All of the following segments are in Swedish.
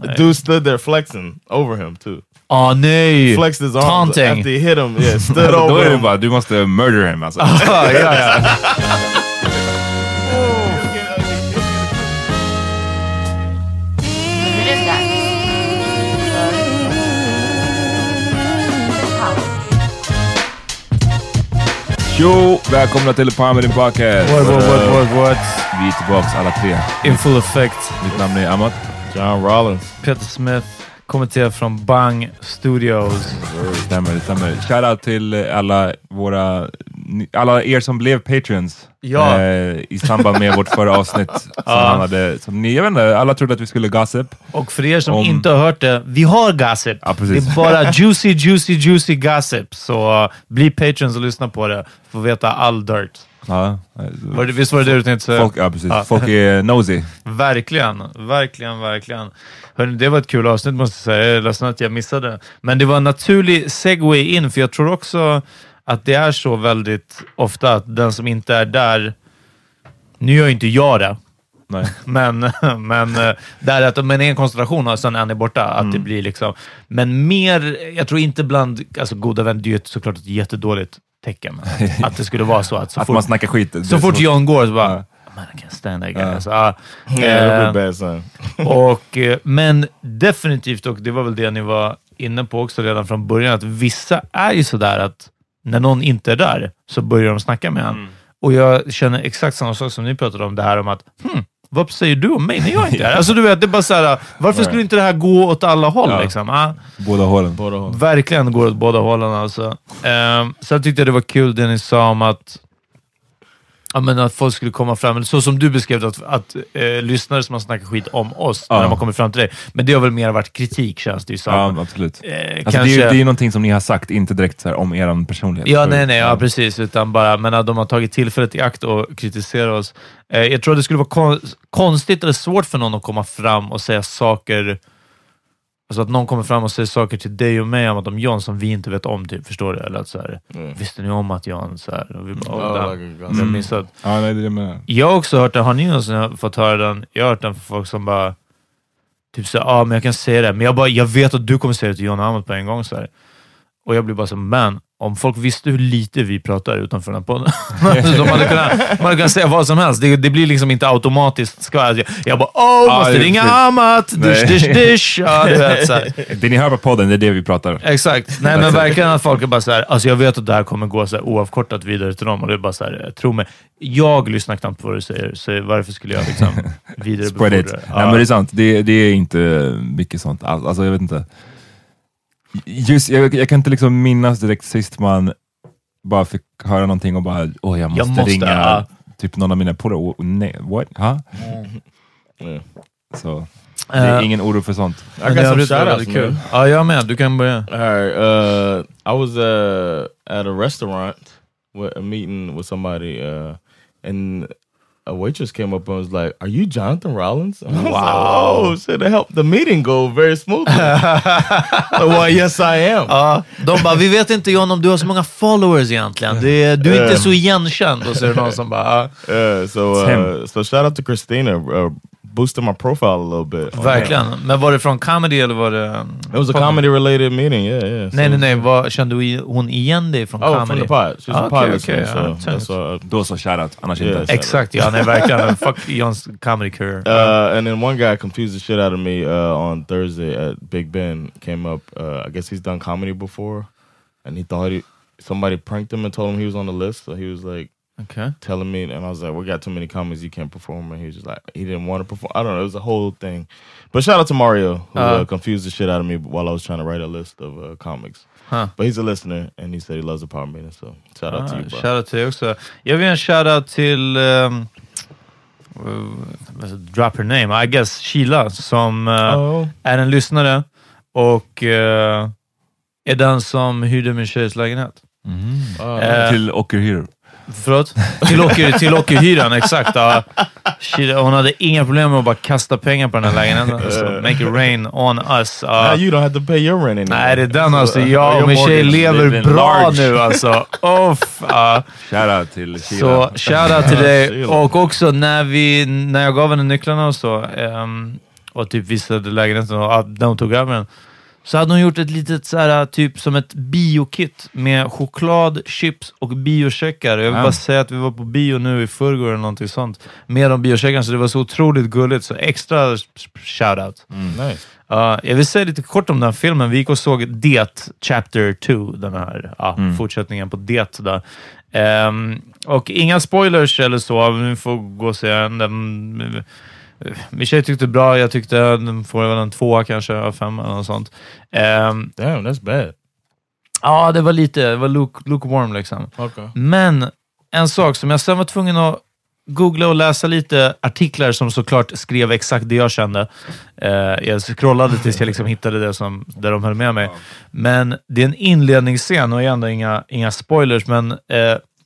The dude stood there flexing over him too. Åh nej! Flexed his arms Taunting. after he hit him. Yeah, stood Då over är det him. bara, du måste murder him alltså. ja, ja. Tjo! Välkomna till Palmedin Podcast! What, what, what, what, what? Vi är tillbaks alla tre. In full effect. Mitt namn är Amat. John Rollins. Peter Smith kommenterar från Bang Studios. Det stämmer, det stämmer. Shoutout till alla våra, alla er som blev patrons Ja. eh, i samband med vårt förra avsnitt. Som hade, som ni, jag vet inte, alla trodde att vi skulle gossip. Och för er som Om- inte har hört det, vi har gossip. Ja. Det är bara juicy, juicy, juicy gossip. Så uh, bli patrons och lyssna på det. Få veta all dirt. Ja, Var det, visst var det det du tänkte säga? folk, ja, precis. Ja. folk är nosy. Verkligen, verkligen, verkligen. Hörrni, det var ett kul avsnitt måste jag säga. Jag är ledsen att jag missade. Men det var en naturlig segway in, för jag tror också att det är så väldigt ofta att den som inte är där... Nu gör ju inte jag det, Nej. men, men eh, där att men en konstellation och sen är ni borta. Att Mm. det blir liksom... Men mer, jag tror inte bland alltså, goda vänner, det är ju såklart ett jättedåligt tecken. Att det skulle vara så att så Att fort, man snackar skit. så fort John går så bara... Man, can't stand that guy. Ja. Alltså, ah, eh, that's a bad sign. och, eh, men definitivt, och det var väl det ni var inne på också redan från början, att vissa är ju sådär att när någon inte är där så börjar de snacka med en. Och jag känner exakt samma sak som ni pratade om, det här om att hmm, vad säger du om mig när jag inte är här? Alltså du vet, det är bara såhär, varför skulle inte det här gå åt alla håll? Ja. Liksom? Ah, Båda hållen. Båda håll. verkligen går åt båda hållen alltså. Um, sen tyckte jag det var kul det ni sa om att Ja, men att folk skulle komma fram, så som du beskrev att, att eh, lyssnare som har snackat skit om oss, Ja. när de har kommit fram till dig. Men det har väl mer varit kritik, känns det ju som. Ja, absolut. Eh, Alltså, kanske... det, är ju, det är ju någonting som ni har sagt, inte direkt så här, om er personlighet. Ja, nej, nej, ja, precis. Utan bara, men att de har tagit tillfället i akt och kritiserat oss. Eh, jag tror att det skulle vara kon konstigt eller svårt för någon att komma fram och säga saker Alltså att någon kommer fram och säger saker till dig och mig om, om John som vi inte vet om, typ, förstår du? Eller att så här, Mm. visste ni om att John så här? Och vi bara, Ja, oh, damn. like a Vi har gossip. missat. Ja, nej, det är det med. Jag har också hört den. Har ni någonsin fått höra den? Jag har hört den från folk som bara... Typ såhär, ja ah, men jag kan säga det, men jag, bara, jag vet att du kommer säga det till John Hammond på en gång. Så här. Och jag blir bara så man, om folk visste hur lite vi pratar utanför den här podden. så de hade kunnat, man hade kunnat säga vad som helst. Det, det blir liksom inte automatiskt skvatt. Jag, jag bara, åh, Ja, måste det- ringa. Amat, dish, dish, dish. Ja, du vet, så här. Det ni hör på podden, det är det vi pratar. Exakt. Nej, men verkligen att folk är bara såhär, alltså jag vet att det här kommer gå så här oavkortat vidare till dem och det är bara såhär, tro mig, jag lyssnar knappt på vad du säger, så varför skulle jag liksom Spread it. vidarebefordra? Nej, men det är sant. Det, det är inte mycket sånt alls. Alltså, jag vet inte. Just, jag, jag kan inte liksom minnas direkt sist man bara fick höra någonting och bara, åh jag måste, måste, ringa ja. typ någon av mina polare. Oh, Nej, what? Ha? Yeah. Så det är Eh, ingen oro för sånt. Är shout outs, väldigt kul. Ja, jag med. Du kan börja. All right. Uh, I was uh, at a restaurant with a meeting with somebody, uh, and a waitress came up and was like, "Are you Jonathan Rollins?" And I was like, oh, shit! It helped the meeting go very smoothly. Like, well, yes, I am. Ja, de bara, vi vet inte John om du har så många followers egentligen. Det är, du är inte så igenkänd. Och så är det någon som bara, ja, Yeah. So, uh, so shout out to Christina, uh, boosted my profile a little bit. verkligen. Men var det från comedy eller var det... It was a comedy related meeting. Yeah, yeah. So- Nej, nej, nej. Vad, kände du i- hon igen dig från Oh, comedy? from the pod. She's Ah, a okej, pod okej, listener, ja, so thanks. that's uh, Då så, shoutout. Annars Yeah. inte. Exakt, ja. Nej, verkligen. Fuck Johns comedy career. Uh, and then one guy confused the shit out of me uh, on Thursday at Big Ben. Came up. Uh, I guess he's done comedy before, and he thought he somebody pranked him and told him he was on the list. So he was like Okay. telling me, and I was like, "We got too many comedies. You can't perform." And he was just like, he didn't want to perform. I don't know. It was a whole thing. But shout out to Mario who uh, Uh. confused the shit out of me while I was trying to write a list of uh, comics. Huh. But he's a listener, and he said he loves the power meeting. So shout out to you, Ah, bro. shoutout till dig också. Jag vill ge en shoutout till... Um, uh, drop her name. I guess Sheila, som uh, Oh. är en lyssnare och uh, är den som hyrde min tjejs lägenhet. Uh, Eh, Till Ockerhyror. Förlåt? Till åker, till åkerhyran, exakt. Ja. Sheila, hon hade inga problem med att bara kasta pengar på den här lägenheten. Så make it rain on us. Now you don't have to pay your rent anymore. Nej, det är den alltså. Uh, Jag och min tjej lever bra large. nu alltså. Ja. Shoutout till Så Kila. shoutout till dig. Och också när, vi, när jag gav henne nycklarna och så, ehm, och typ visade lägenheten och att de tog över den, så hade hon gjort ett litet så här, typ som ett biokit med choklad, chips och biocheckar. Jag vill Ah. bara säga att vi var på bio nu i förrgår eller någonting sånt med de biocheckarna, så det var så otroligt gulligt. Så extra shoutout. Nice. Ja, jag vill säga lite kort om den här filmen. Vi gick och såg Det, Chapter 2, den här ja, fortsättningen på Det. Där. Ehm, och inga spoilers eller så, vi får gå och se den. Den min tjej tyckte bra, jag tyckte den får väl en tvåa kanske, av fem eller något sånt. Ehm, Damn, that's bad. ja, det var lite, det var luke, lukewarm liksom. Okay. Men en sak som jag sen var tvungen att googla och läsa lite artiklar som såklart skrev exakt det jag kände. Eh, jag scrollade tills jag liksom hittade det som, där de höll med mig. Men det är en inledningsscen, och ändå inga, inga spoilers, men eh,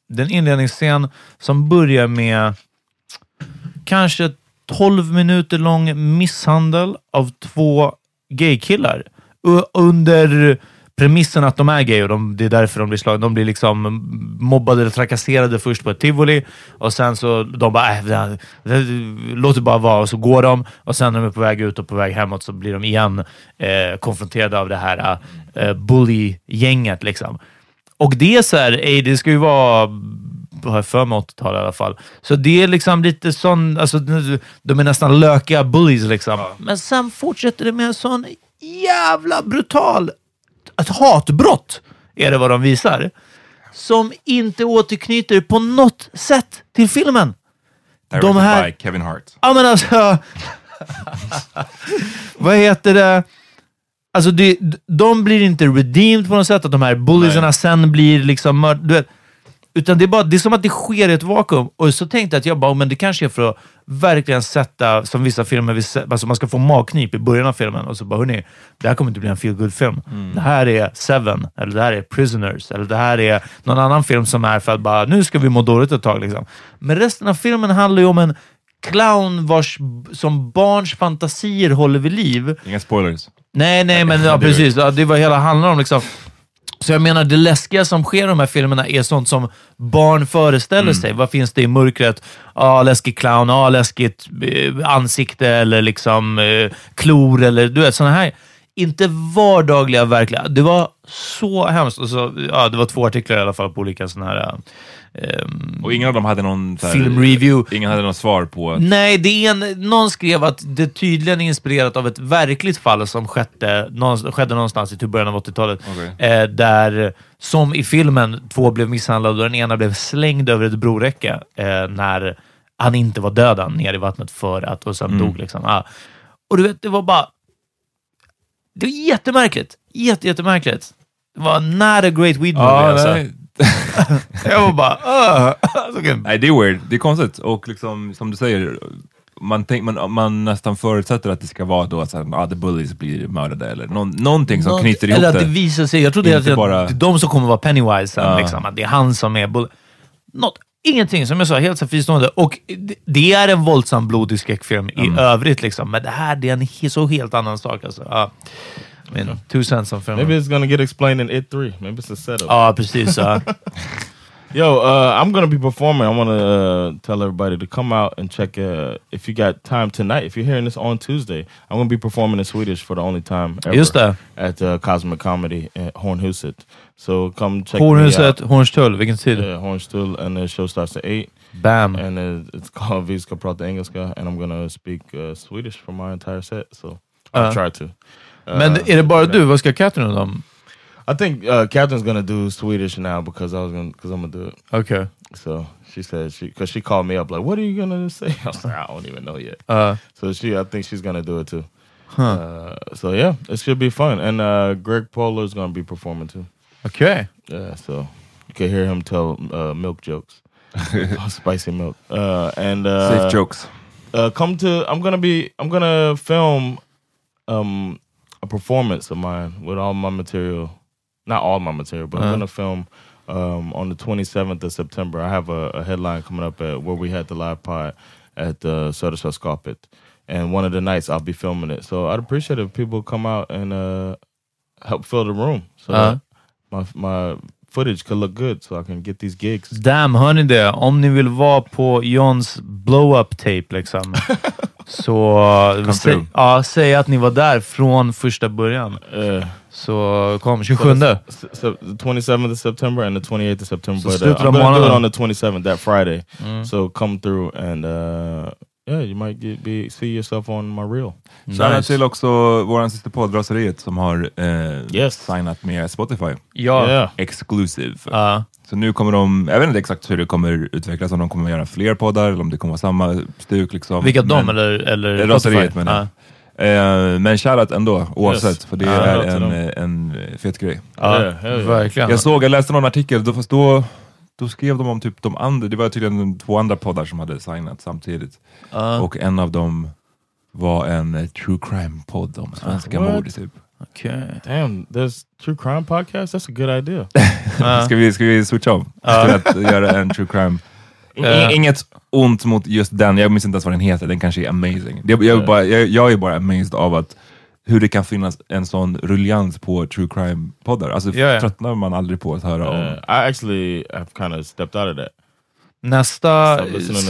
det är en inledningsscen som börjar med kanske 12 minuter lång misshandel av två gaykillar. Under premissen att de är gay och de, det är därför de blir slagna. De blir liksom mobbade eller trakasserade först på ett tivoli och sen så de bara, äh, det, det, låt det bara vara och så går de och sen när de är på väg ut och på väg hemåt så blir de igen eh, konfronterade av det här eh, bully-gänget. Liksom. Och det är så här, ey, det ska ju vara har jag för mig 80-tal i alla fall. Så det är liksom lite sån, alltså de är nästan lökiga bullies liksom. Men sen fortsätter det med en sån jävla brutal, ett hatbrott är det vad de visar. Som inte återknyter på något sätt till filmen. Directed de här- by Kevin Hart. Ja, men alltså... vad heter det? Alltså, det, de blir inte redeemed på något sätt, att de här bulliesarna sen blir liksom mörd... Utan det är, bara, det är som att det sker i ett vakuum. Och så tänkte jag att jag bara, men det kanske är för att verkligen sätta, som vissa filmer, vill alltså man ska få magknip i början av filmen och så bara, hörni, det här kommer inte bli en feel good film Det här är Seven, eller det här är Prisoners, eller det här är någon annan film som är för att bara, nu ska vi må dåligt ett tag. Liksom. Men resten av filmen handlar ju om en clown vars, som barns fantasier håller vid liv. Inga spoilers. Nej, nej, men ja, precis. Det var hela handlar om. Liksom. Så jag menar, det läskiga som sker i de här filmerna är sånt som barn föreställer sig. Vad finns det i mörkret? Ja, läskig clown, ja, läskigt eh, ansikte eller liksom eh, klor eller du vet, sådana här. Inte vardagliga, verkliga. Det var så hemskt. Och så, ja, det var två artiklar i alla fall på olika sådana här... ehm, Och ingen av dem hade någon... här- Filmreview. Ingen hade något svar på... Nej, det är en, någon skrev att det tydligen är inspirerat av ett verkligt fall som skedde, någonstans, skedde någonstans i typ början av 80-talet. Okej. Eh, där, som i filmen, två blev misshandlade och den ena blev slängd över ett broräcke eh, när han inte var död ner i vattnet för att, och sen dog. Liksom. Ja. Och du vet, det var bara... Det var jättemärkligt. Jätte, jättemärkligt. Det var not a great weed movie. Ja, alltså. nej. Jag var bara... Uh, okay. nej, det är weird. Det är konstigt. Och liksom, som du säger, man, tänk, man, man nästan förutsätter att det ska vara då att ah, the bullies blir mördade eller någon, någonting som Något- knyter ihop Eller att det det. visar sig, jag trodde bara- att det är de som kommer vara Pennywise sen, Ja. liksom, att det är han som är... bull- Något, ingenting, som jag sa, helt så fristående. Och det, det är en våldsam blodig skräckfilm i övrigt, liksom, men det här det är en he- så helt annan sak. Alltså. Ja. Two cents om filmen. Maybe it's gonna get explained in It 3. Maybe it's a setup. Ja, precis. Ja. Yo, uh, I'm gonna be performing. I want to uh, tell everybody to come out and check. Uh, if you got time tonight, if you're hearing this on Tuesday, I'm gonna be performing in Swedish for the only time ever Just det. at uh, Cosmic Comedy at Hornhuset. So come check me Hornhuset, out. Hornstull, vilken tid? Yeah, Hornstull, and the show starts at eight. Bam. And uh, it's called Vi ska prata engelska, and I'm gonna speak uh, Swedish for my entire set. So I'll Uh. try to. Uh, Men är det bara du? Vad ska Katrin och dem? I think uh, Catherine's gonna do Swedish now because I was gonna because I'm gonna do it. Okay. So she said she because she called me up like, "What are you gonna say?" I was like, "I don't even know yet." Uh, So she, I think she's gonna do it too. Huh. Uh, so yeah, it should be fun. And uh, Greg Polar's gonna be performing too. Okay. Yeah, so you can hear him tell uh, milk jokes, spicy milk. Uh, and uh, Safe jokes. uh, come to. I'm gonna be. I'm gonna film um, a performance of mine with all my material. Not all my material, but I'm Uh-huh. gonna film um, on the 27th of September. I have a, a headline coming up at where we had the live pod at the Södersällskapet, and one of the nights I'll be filming it. So I'd appreciate if people come out and uh, help fill the room so Uh-huh. my my footage could look good, so I can get these gigs. Damn, hör ni det? Om ni vill vara på Johns blow-up tape, liksom, så uh, sä, ja, säg att ni var där från första början. Uh, Så kom 27. S- so 27th of September and the 28th of September. So but uh, I'm gonna do it on the 27th, that Friday. Mm. So come through and uh, yeah, you might get be see yourself on my reel. Shoutout Nice. till också vår sista podd, Raseriet, som har eh, Yes. signat med Spotify. Ja. Yeah. Exclusive. Ja. Så nu kommer de, jag vet inte exakt hur det kommer utvecklas, om de kommer göra fler poddar eller om det kommer vara samma stuk. Liksom. Vilka de Men- eller, eller Raseriet menar jag. Eh, men shoutout ändå, oavsett, Yes. för det Ja, är en, en fet grej. Ja, Yeah, hell yeah. verkligen. Jag såg, jag läste någon artikel, då, fast då, då skrev de om typ de andra, det var tydligen två andra poddar som hade signat samtidigt. Ja. Och en av dem var en eh, true crime-podd om svenska What? mord. Typ. Okej. Damn, there's true crime podcast. That's a good idea. Ja. Ska, vi, ska vi switcha om? Till att göra en true crime? Eh. I- Inget ont mot just den, jag minns inte ens vad den heter, den kanske är amazing. Jag, jag, är bara, jag, jag är bara amazed av att hur det kan finnas en sån ruljans på true crime-poddar. Alltså ja. tröttnar man aldrig på att höra om... Uh, I actually have kind of stepped out of that. Nästa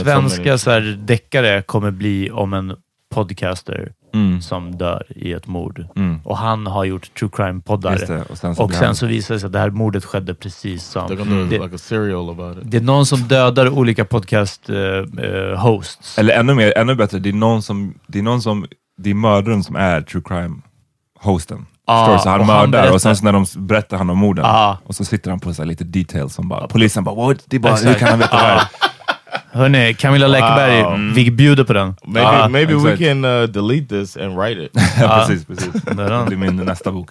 svenska many- så här, deckare kommer bli om en podcaster Mm. som dör i ett mord. Mm. Och han har gjort true crime-poddar. Och sen så Och sen han- så visar det sig att det här mordet skedde precis som... Det, like a serial about it. det är någon som dödar olika podcast-hosts. Eller ännu, mer, ännu bättre, det är någon som, det är någon som, det är mördaren som är true crime-hosten. Ah, så han och han mördar berättar. och sen så när de berättar han om morden, Ah. och så sitter han på så här lite details som bara, polisen bara, What? Det är bara hur Exakt. kan han veta det här? Hörni, Camilla Läckberg, Wow. vi bjuder på den. Maybe Ah, maybe we exakt. can uh, delete this and write it. Ja, precis, precis. Där Det är han. blir min nästa bok.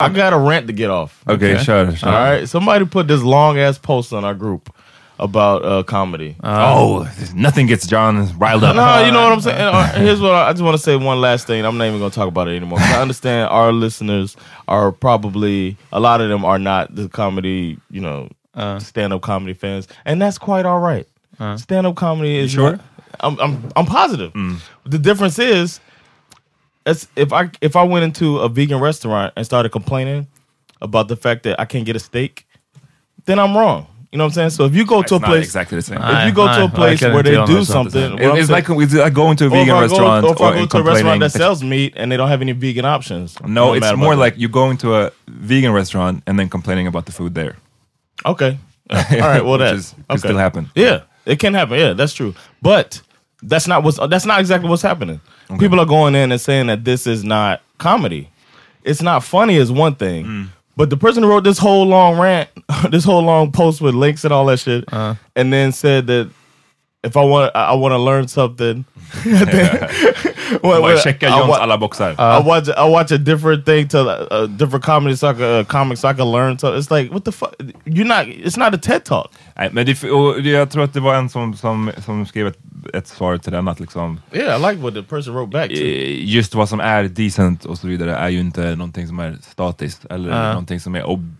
I got a rant to get off. Okej, kör. kör. All right. Somebody put this long ass post on our group about uh, comedy. Uh-huh. Oh, nothing gets John riled up. No, you know what I'm uh-huh. saying. Uh, Here's what I, I just want to say. One last thing. I'm not even going to talk about it anymore. I understand our listeners are probably a lot of them are not the comedy, you know, uh-huh. stand up comedy fans, and that's quite all right. Stand up comedy is sure? not- I'm I'm I'm positive. Mm. The difference is, it's if I if I went into a vegan restaurant and started complaining about the fact that I can't get a steak, then I'm wrong. You know what I'm saying? So if you go to a not place exactly the same. if you go to a Nej, place verkligen where they do göra something, It- what I'm it's saying- like with, like going to a or if vegan I go- restaurant or if I go and to a restaurant that sells meat and they don't have any vegan options. No, it's mad more about like you going to a vegan restaurant and then complaining about the food there. that. okay, all right. Well, Which that is- could okay. still happen. Yeah, it can happen. Yeah, that's true. But that's not what's that's not exactly what's happening. People are going in and saying that this is not comedy. It's not funny is one thing. Mm. But the person who wrote this whole long rant, this whole long post with links and all that shit, Uh-huh. and then said that if I want, I, want to learn something. well, checka Johns wa- alla boxar. I watch I watch a different thing to a different comedy so I can, uh, comics so I can learn. So it's like what the fuck? You're not. It's not a TED talk. Nej, men det, och jag tror att det var en som, som, som skrev ett, ett svar till den att liksom, Yeah, I like what the person wrote back. To. eh, just vad som är decent och så vidare är ju inte någonting som är statiskt eller Ja. någonting som är ob,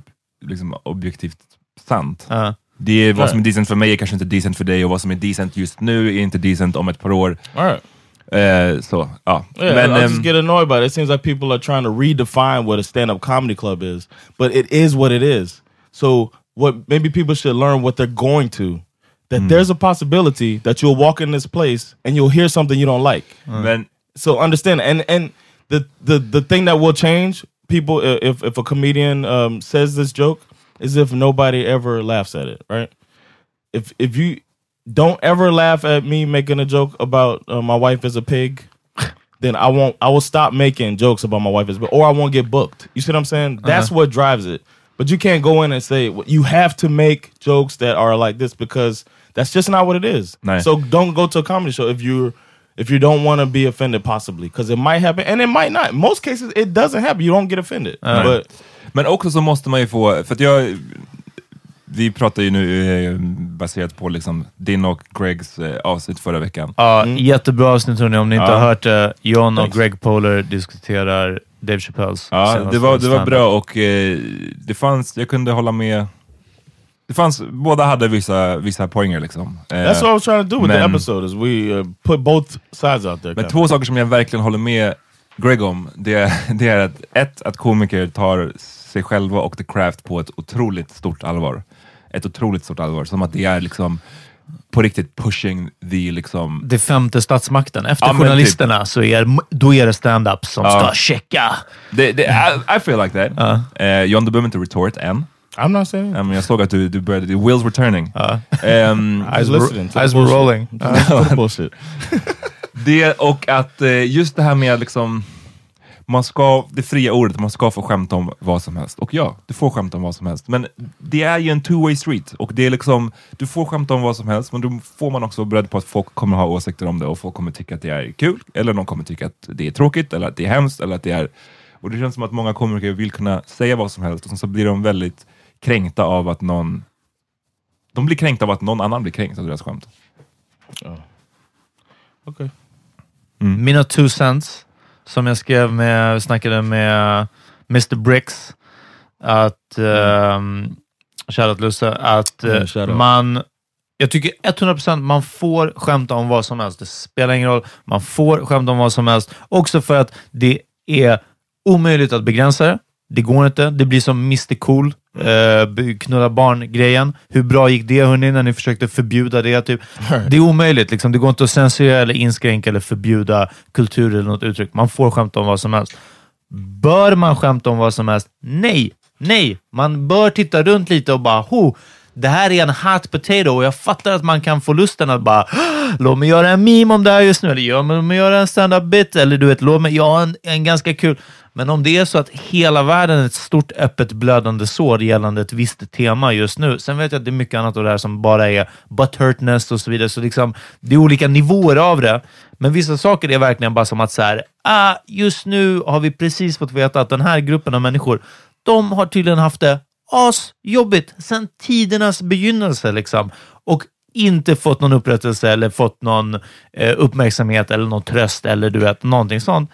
liksom objektivt sant. Ja. Det är vad som är decent för mig är kanske inte decent för dig och vad som är decent just nu är inte decent om ett par år. All right. Eh, så, ja. Yeah, men, I ehm, just get annoyed about it. It seems like people are trying to redefine what a stand-up comedy club is, but it is what it is. So what maybe people should learn what they're going to. That there's a possibility that you'll walk in this place and you'll hear something you don't like. men So understand, and and the the the thing that will change people if if a comedian um, says this joke is if nobody ever laughs at it, right? If if you don't ever laugh at me making a joke about uh, my wife is a pig, then I won't. I will stop making jokes about my wife is, a or I won't get booked. You see what I'm saying? That's what drives it. But you can't go in and say you have to make jokes that are like this because that's just not what it is. Nej. So don't go to a comedy show if you if you don't want to be offended, possibly because it might happen and it might not. Most cases, it doesn't happen. You don't get offended. But Men också så måste man ju få, för att jag, vi pratar ju nu eh, baserat på liksom din och Gregs eh, avsnitt förra veckan. Ja, Jättebra avsnitt hörni, om ni inte Ja. har hört det. John och. Greg Poler diskuterar Dave Chappelles Ja, det var, det var bra och eh, det fanns, jag kunde hålla med. Det fanns, båda hade vissa, vissa poänger liksom. Eh, that's what I was trying to do with the men- episode is we uh, put both sides out there. Men två saker som jag verkligen håller med Greg om, det, är- det är att ett, att komiker tar sig själva och the craft på ett otroligt stort allvar. Ett otroligt stort allvar, som att det är liksom på riktigt pushing the liksom... Det femte statsmakten. Efter Ja, men journalisterna så är, då är det stand-up som Ja. ska checka. Det, det, I, I feel like that. Eh, John, du behöver inte retort än. I'm not saying. Men jag såg att du, du började, the wheels were turning. I was listening. to the Eyes were rolling. The bullshit. Det och att eh, just det här med liksom man ska, det fria ordet, man ska få skämta om vad som helst. Och ja, du får skämta om vad som helst. Men det är ju en two-way street. Och det är liksom, du får skämta om vad som helst, men då får man också vara beredd på att folk kommer ha åsikter om det och folk kommer tycka att det är kul, eller de kommer tycka att det är tråkigt, eller att det är hemskt, eller att det är... Och det känns som att många komiker vill kunna säga vad som helst, och så blir de väldigt kränkta av att någon... De blir kränkta av att någon annan blir kränkt av deras skämt. Okay. Mina two cents, som jag skrev med, snackade med Mr Bricks, att, um, shoutout Lusse, att eh, Mm, shoutout. man, jag tycker 100% man får skämta om vad som helst. Det spelar ingen roll. Man får skämta om vad som helst. Också för att det är omöjligt att begränsa det. Det går inte. Det blir som Mr Cool, eh, knulla barn-grejen. Hur bra gick det hörni, när ni försökte förbjuda det? Typ. Det är omöjligt. Liksom. Det går inte att censurera, eller inskränka eller förbjuda kultur eller något uttryck. Man får skämta om vad som helst. Bör man skämta om vad som helst? Nej, nej. Man bör titta runt lite och bara, ho, det här är en hot potato och jag fattar att man kan få lusten att bara, låt mig göra en meme om det här just nu, eller ja, men låt mig göra en stand-up bit, eller du vet, låt mig göra en, en ganska kul. Men om det är så att hela världen är ett stort öppet blödande sår gällande ett visst tema just nu, sen vet jag att det är mycket annat av det här som bara är butthurtness och så vidare, så liksom, det är olika nivåer av det. Men vissa saker är verkligen bara som att så här, ah, just nu har vi precis fått veta att den här gruppen av människor de har tydligen haft det asjobbigt sedan tidernas begynnelse liksom. Och inte fått någon upprättelse eller fått någon eh, uppmärksamhet eller någon tröst eller du vet, någonting sånt.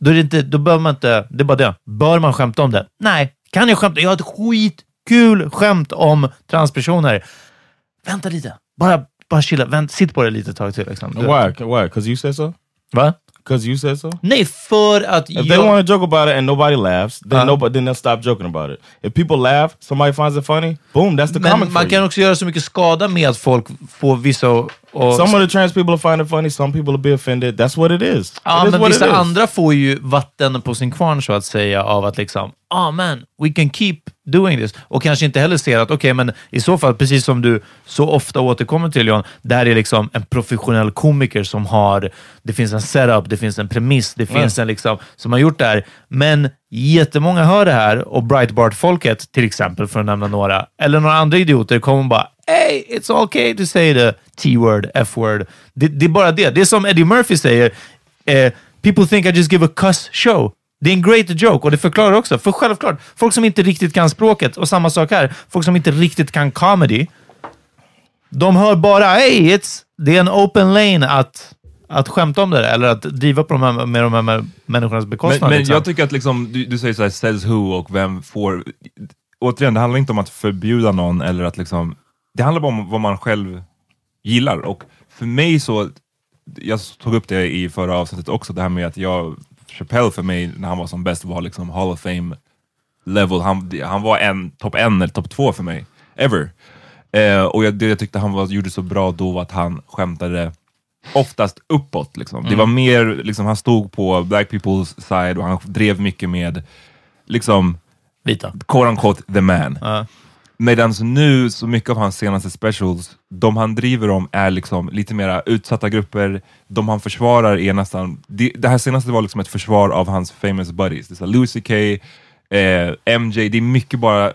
Då, är det inte, då bör man inte, det är bara det. Bör man skämta om det? Nej. Kan jag skämta? Jag har ett skitkul skämt om transpersoner. Vänta lite. Bara, bara chilla. Vänt, sitt på det lite ett tag till. Liksom. Why? Why? Because you said so? Va? Because you said so? Nej, för att If they want to joke about it and nobody laughs, then Uh. nobody then they'll stop joking about it. If people laugh, somebody finds it funny, boom, that's the Men comic man kan you. också göra så mycket skada med att folk får vissa... Och, Some of the trans people find it funny, some people will be offended. That's what it is. ja, it is men vissa is. andra får ju vatten på sin kvarn så att säga av att liksom, ah man, we can keep doing this. Och kanske inte heller ser att, okej, men i så fall, precis som du så ofta återkommer till John, där är liksom en professionell komiker som har, det finns en setup, det finns en premiss, det finns en liksom, som har gjort det här. Men jättemånga hör det här och Breitbart-folket, till exempel, för att nämna några, eller några andra idioter, kommer bara Hey, it's okay to say the T-word, F-word. Det, det är bara det. Det är som Eddie Murphy säger, eh, people think I just give a cuss show. Det är en great joke och det förklarar också. För självklart, folk som inte riktigt kan språket, och samma sak här, folk som inte riktigt kan comedy, de hör bara hey, it's, det är en open lane att, att skämta om det eller att driva på de här, med de här människornas bekostnad. Men, men liksom. jag tycker att liksom, du, du säger så här, says who och vem får... Återigen, det handlar inte om att förbjuda någon eller att liksom... Det handlar bara om vad man själv gillar och för mig så... Jag tog upp det i förra avsnittet också, det här med att jag... Chappelle för mig, när han var som bäst, var liksom Hall of Fame level. Han, han var en topp en eller topp två för mig, ever. Eh, och jag, det jag tyckte han var, gjorde så bra då var att han skämtade oftast uppåt. Liksom. Det var mer, liksom, han stod på black people's side och han drev mycket med, liksom, Vita. quote unquote, the man. Ja. Medan nu, så mycket av hans senaste specials, de han driver om är liksom lite mera utsatta grupper, de han försvarar är nästan, det, det här senaste var liksom ett försvar av hans famous buddies. Det är Louis CK, eh, MJ, det är mycket bara,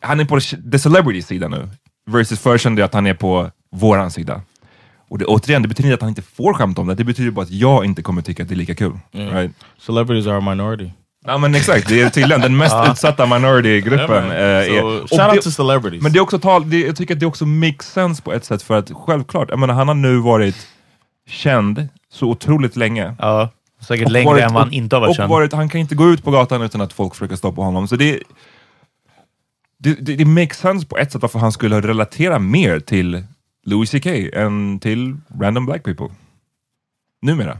han är på the celebrity sida nu, versus förr kände jag att han är på våran sida. Och det, återigen, det betyder inte att han inte får skämta om det, det betyder bara att jag inte kommer tycka att det är lika kul. Right? Celebrities are a minority. Ja men exakt, det är tydligen den mest utsatta minority-gruppen. man. eh, So, shout out det- to celebrities. Men det är också tal, det, jag tycker att det också makes sense på ett sätt för att självklart, jag menar han har nu varit känd så otroligt länge. Ja, säkert längre varit- än vad han inte har varit känd. varit, Han kan inte gå ut på gatan utan att folk försöker stoppa honom. Så det, det, det, det makes sense på ett sätt varför han skulle relatera mer till Louis CK än till random black people. Numera.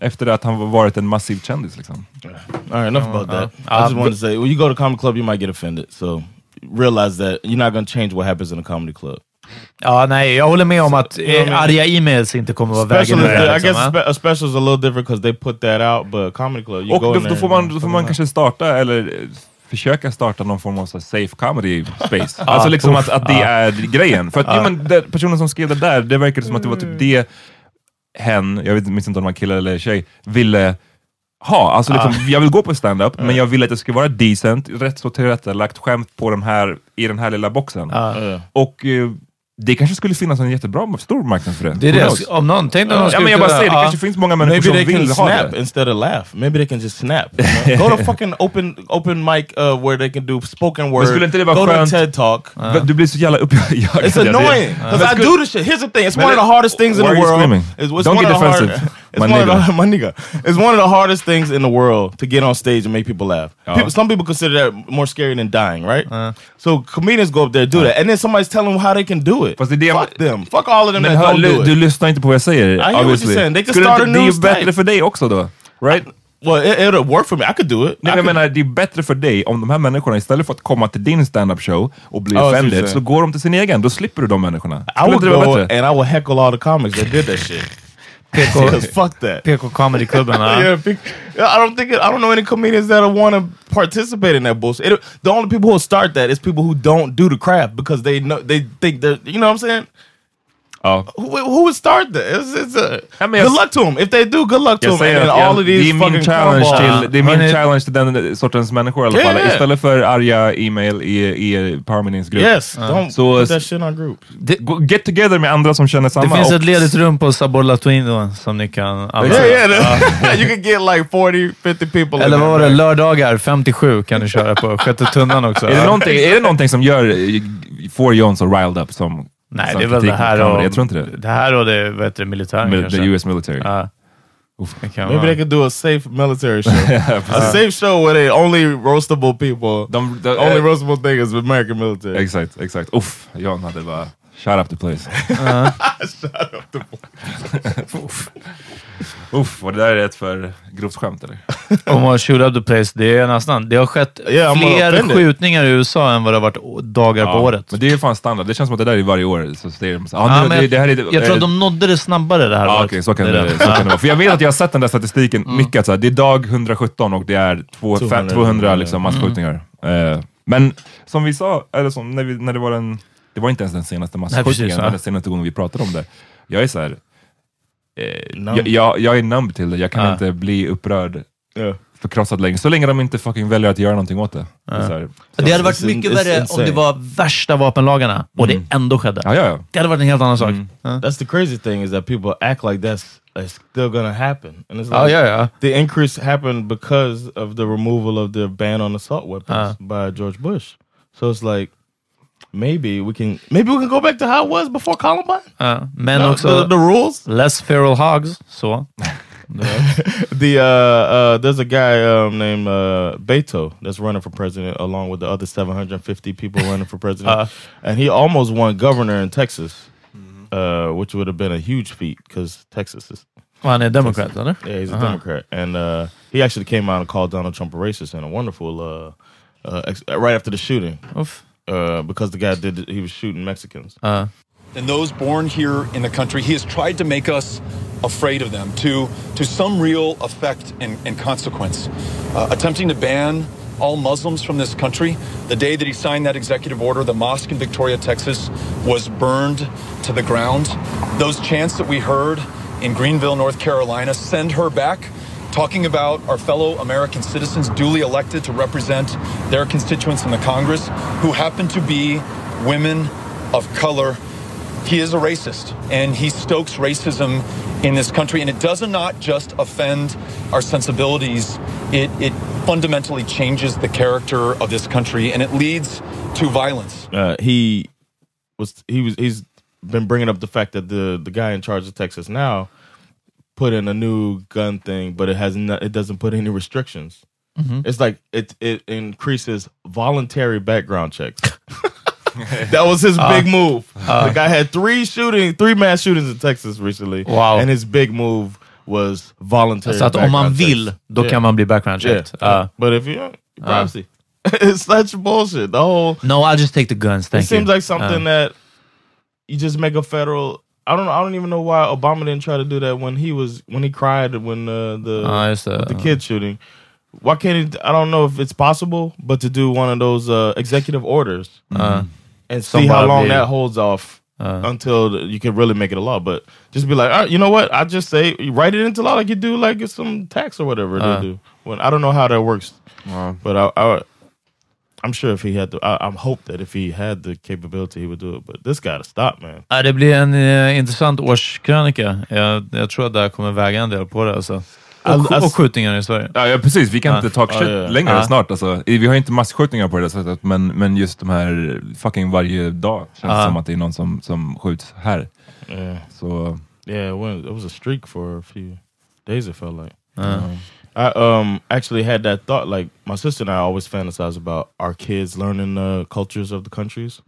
Efter att han har varit en massiv kändis liksom. All right, enough about that. I Uh, just wanted to say, when you go to comedy club, you might get offended. So realize that you're not going to change what happens in a comedy club. Ja, nej, jag håller med om att I eh, arga e-mails inte kommer vara vägen ur I liksom, guess va? spe- a special is a little different because they put that out, but comedy club, you Och go då, in då får man, då får man kanske starta, eller eh, försöka starta någon form av safe comedy space. alltså liksom att, att det är grejen. För att jo, men det, personen som skrev det där, det verkade som att det var typ det hen, jag vet, minns inte om det var kille eller tjej, ville ha. Alltså liksom, jag vill gå på stand-up, men jag vill att det ska vara decent, rätt så tillrättalagt skämt på den här, i den här lilla boxen. Yeah. Och eh, det kanske skulle finnas en jättebra stor marknad för det. Det det. Om någon, tänk om någon skulle men jag bara säger, det kanske finns många människor Maybe som they can vill ha snap det. instead of laugh. Maybe they can just snap. you know? go to fucking open open mic uh, where they can do spoken word. skulle inte det vara go skönt- to TED talk. Men Du blir så jävla uppjagad. It's annoying because I do this shit. Here's the thing: it's one of the hardest things in the are you world. screaming? Don't get defensive, It's my one of nigga. the my nigga. It's one of the hardest things in the world to get on stage and make people laugh. Uh-huh. People, some people consider that more scary than dying, right? Uh-huh. So comedians go up there and do uh-huh. that, and then somebody's telling them how they can do it. Fast det är det jag- Fuck them. Fuck all of them Men that don't do it. du lyssnar inte på vad jag säger, what you're obviously. saying. They can Skulle start a det är ju bättre för dig också då. Right? Well, it, it'll work for me. I could do it. Nej, I jag menar, det är bättre för dig om de här människorna istället för att komma till din stand-up show och bli Oh, I what you're offended, så går de till sin egen. Då slipper du de människorna. I Skulle would inte go bättre? and I would heckle all the comics that did that shit. Because fuck that. PK Comedy-klubben. ja. Yeah, be- I don't think it, I don't know any comedians that want to participate in that bullshit. It- the only people who start that is people who don't do the craft because they know they think they're you know what I'm saying. Ja. Who, who would start this? It's, it's a, Ja, men jag- good luck to them. If they do, good luck to them. And all det these är min fucking challenge till, det är min challenge till den sortens människor i alla fall. yeah. Istället för arga e-mail i, i Powermeetings grupp. Yes, don't Så put that shit on group. gå- get together med andra som känner samma. Det finns ett ledigt rum på Sabor Latouin då, som ni kan använda. Yeah, yeah. you can get like 40, 50 people. Eller vad var det? Lördagar 57 kan du köra på Sjätte tunnan också. Är det, är det någonting som gör, får John så riled up som Nej, det är väl det här och... Jag tror inte det. Det här och det, heter det, militären Mil- kanske. the US military. Kan Maybe vara. they could do a safe military show. a safe show where they only roastable people. De, de, only eh, roastable thing is American military. Exakt, exakt. Uff, John hade bara shut up the place. Uff. Uff, och det där är ett för grovt skämt eller? Om man shoot up the place, det är nästan... Det har skett Yeah, fler skjutningar i USA än vad det har varit dagar på året. Men det är fan standard, det känns som att det där är varje år. Så säger de så, ah, Ja, nu, men det, det här är, jag tror att de nådde det snabbare det här Ja, året. okej, så kan är det, så kan det vara. För jag vet att jag har sett den där statistiken Mm. mycket, att så här, det är dag 117 och det är två, 200, 200, 200 ja. liksom, Mm. masskjutningar. Eh, men som vi sa, eller som när, vi, när det var den, det var inte ens den senaste masskjutningen, ja. den senaste gången vi pratade om det. Jag är så här, eh, jag, jag, jag är numb till det, jag kan Ja. inte bli upprörd, Yeah. förkrossad längre, så länge de inte fucking väljer att göra någonting åt det. det är så här, Det hade varit mycket värre om det var värsta vapenlagarna och det ändå skedde. ja, ja, ja. Det hade varit en helt annan sak. Ja, That's the crazy thing is that people act like that's, still gonna happen. And it's like, ja, ja. ja. The increase happened because of the removal of the ban on assault weapons by George Bush. So it's like maybe we can maybe we can go back to how it was before Columbine. Ja. Men No, också the, the rules. less feral hogs. Så. The uh, uh, there's a guy um, named uh, Beto that's running for president along with the other 750 people running for president, Uh. and he almost won governor in Texas, uh, which would have been a huge feat because Texas is Och han är demokrat, eller? Yeah, he's a Uh-huh. Democrat, and uh, he actually came out and called Donald Trump a racist and a wonderful uh, uh, ex- right after the shooting Uff. Uh, because the guy did he was shooting Mexicans. Ja. and those born here in the country. He has tried to make us afraid of them to, to some real effect and, and consequence. Uh, attempting to ban all Muslims from this country. The day that he signed that executive order, the mosque in Victoria, Texas was burned to the ground. Those chants that we heard in Greenville, North Carolina, send her back talking about our fellow American citizens duly elected to represent their constituents in the Congress who happen to be women of color. He is a racist and he stokes racism in this country. And it does not just offend our sensibilities, it, it fundamentally changes the character of this country and it leads to violence. Uh, he was he was he's been bringing up the fact that the the guy in charge of Texas now put in a new gun thing, but it has not, it doesn't put any restrictions. Mm-hmm. It's like it it increases voluntary background checks. that was his uh, big move. Uh. the guy had three shooting, three mass shootings in Texas recently. Wow. And his big move was voluntary. Så att om man background vill, checks. då Yeah. kan man bli background Yeah. checked. Ja. But if you privacy, it's such bullshit. The whole No, I'll just take the guns, thank it you. seems like something Ja. that you just make a federal. I don't. I don't even know why Obama didn't try to do that when he was when he cried when uh, the Ja, just det. with the kid shooting. Why can't he? I don't know if it's possible, but to do one of those uh, executive orders Ja. and see how long Somebody- that holds off until the- you can really make it a law. But just be like, All right, you know what? I just say write it into law like you do like it's some tax or whatever Uh. they do. When I don't know how that works, but I, I, I'm sure if he had the, I, I'm hope that if he had the capability, he would do it. But this got to stop, man. Ja, det blir en eh, intressant årskrönika. Jag, jag tror att det här kommer väga en del på det. Alltså. Och, Alltså- och skjutningar i Sverige. Ja, ja precis, vi kan Ja. inte Ja, shit ja, ja. längre snart. Alltså. Vi har inte masskjutningar på det sättet, men, men just de här fucking varje dag känns Ja. som att det är någon som, som skjuts här. Yeah, Så yeah. It, was a streak for a few days. It felt like. Um, I um actually had that thought. Like my sister and I always fantasize about our kids learning the cultures of the countries.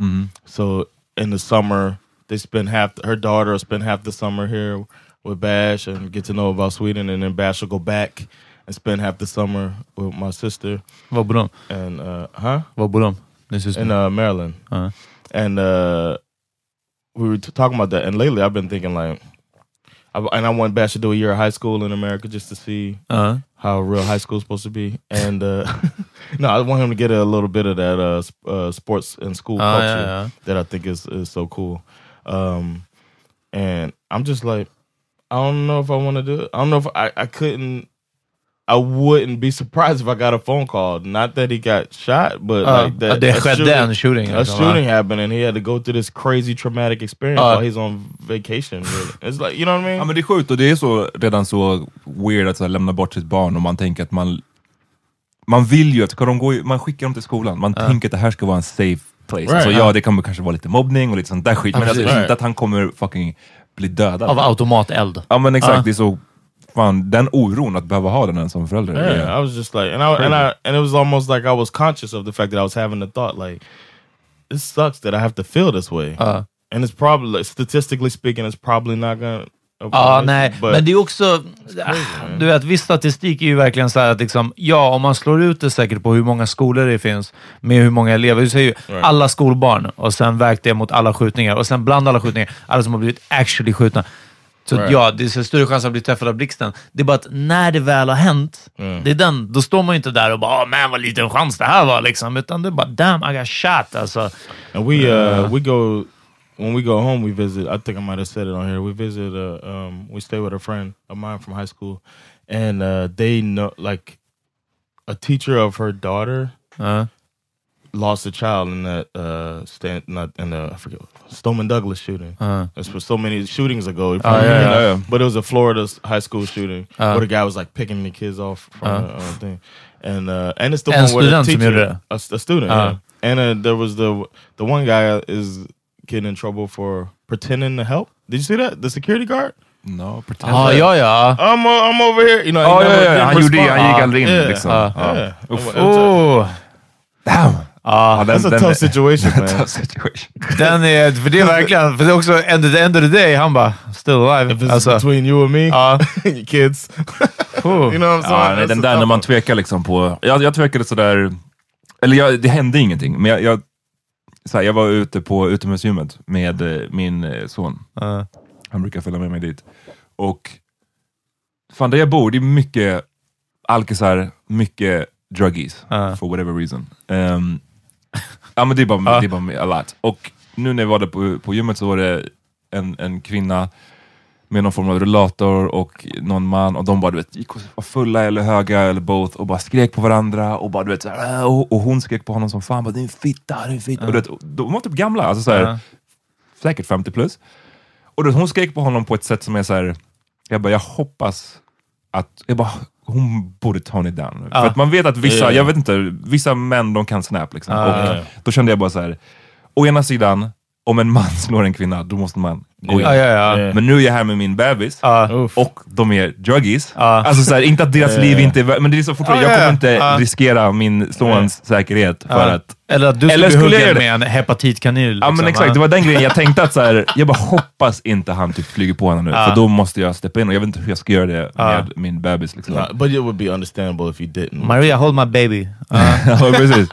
So in the summer, they spend half. Her daughter will spend half the summer here with Bash and get to know about Sweden, and then Bash will go back and spend half the summer with my sister. Var bor de? And uh, huh? Var bor de? Din syster? In uh, Maryland. Ja. And uh, we were t- talking about that. And lately, I've been thinking like, I, and I want Bash to do a year of high school in America just to see Ja. how real high school is supposed to be. And uh, no, I want him to get a little bit of that uh, uh, sports and school Ah, culture yeah, yeah. that I think is is so cool. Um, and I'm just like, I don't know if I want to do it. I don't know if I, I couldn't. I wouldn't be surprised if I got a phone call. Not that he got shot, but Uh, like that det a skedde en shooting, A liksom, shooting va? happened, and he had to go through this crazy traumatic experience Uh. while he's on vacation. Really. It's like you know what I mean? Ja men det är sjukt och det är så, redan så weird att så här, lämna bort sitt barn och man tänker att man man vill ju att, de gå, i- man skickar dem till skolan, man tänker att det här ska vara en safe place. Right. Alltså, Ja. ja, det kommer kanske vara lite mobbning och lite sånt där skit, men alltså, precis. inte att han kommer fucking bli dödad. Av automateld. Ja men exakt, det är så, fan den oron att behöva ha den som förälder. Yeah, är- I was just like, and I and I and it was almost like I was conscious of the fact that I was having the thought like, this sucks that I have to feel this way, Ja. and it's probably like, statistically speaking, it's probably not gonna. Ja, nej, but men det är också... Du vet, viss statistik är ju verkligen så här att liksom, ja, om man slår ut det säkert på hur många skolor det finns med hur många elever. Du säger ju Right. alla skolbarn och sen vägt det mot alla skjutningar och sen bland alla skjutningar, alla som har blivit actually skjutna. Så Right. ja, det är större chans att bli träffad av blixten. Det är bara att när det väl har hänt, Mm. det är den, då står man ju inte där och bara oh, “man vad liten chans det här var”, liksom, utan det är bara “damn, I got shot”. Alltså. And we uh we go when we go home we visit I think I might have said it on here. We visit uh um we stay with a friend of mine from high school and uh they know like a teacher of her daughter Ja. Lost a child in that uh stand not in the I forget Stoneman Douglas shooting. Uh. That's was so many shootings ago. Oh, yeah, yeah, yeah. But it was a Florida high school shooting Uh. where the guy was like picking the kids off from Uh. the uh, thing. And uh and it's the En one where the teacher a, a student, Uh. yeah. And uh, there was the the one guy is getting in trouble for pretending to help. Did you see that? The security guard? No, pretend. Ah, ja, ja. I'm uh, I'm over here. You know, he Ja, ja, never ja, didn't han gjorde han gick aldrig in Yeah. liksom. Ja. Ja. Yeah. Uff. It was a- Oh. Damn! Ah, den- That's a den- tough situation, man. tough situation. Den är, för det är verkligen, för det är också end of the end of the day, han bara still alive. If it's Alltså, between you and me, and your kids. you know what I'm saying? Ja, nej, den a där när man tvekar liksom på... Jag, jag tvekade sådär... Eller jag, det hände ingenting, men jag, jag, så här, jag var ute på utomhusgymmet med eh, min eh, son. Ja. Han brukar följa med mig dit. Och fan, där jag bor, det är mycket alkisar, mycket druggies, Ja. for whatever reason. Ehm, ja, men det är, bara, det är bara a lot. Och nu när jag var där på, på gymmet så var det en, en kvinna med någon form av rullator och någon man och de bara du vet, gick och var fulla eller höga eller both och bara skrek på varandra och bara du vet, så här, "Äh", och, och hon skrek på honom som fan, bara, en fitta, du är en fitta. Och, du vet, och de var typ gamla, alltså, så här, Ja. säkert 50 plus. Och du vet, hon skrek på honom på ett sätt som är så här, jag bara, jag hoppas att, jag bara, hon borde tone it down. Ja. För att man vet att vissa, Ja. jag vet inte, vissa män de kan snap liksom. Ja, och ja. då kände jag bara så här, å ena sidan, om en man slår en kvinna, då måste man gå in. Ja, ja, ja. Yeah. Men nu är jag här med min bebis och de är druggies. Alltså så här, inte att deras Ja, liv inte är men det är så fortfarande, Ja, jag ja, kommer inte riskera min sons säkerhet för att... Eller att du Eller skulle bli skulle jag huggen med en hepatitkanyl. Ja men liksom, exakt, det var den grejen jag tänkte att så här, jag bara hoppas inte han typ flyger på henne nu, för då måste jag steppa in och jag vet inte hur jag ska göra det med min bebis. Liksom. But it would be understandable if you didn't. Maria, hold my baby. ja, precis.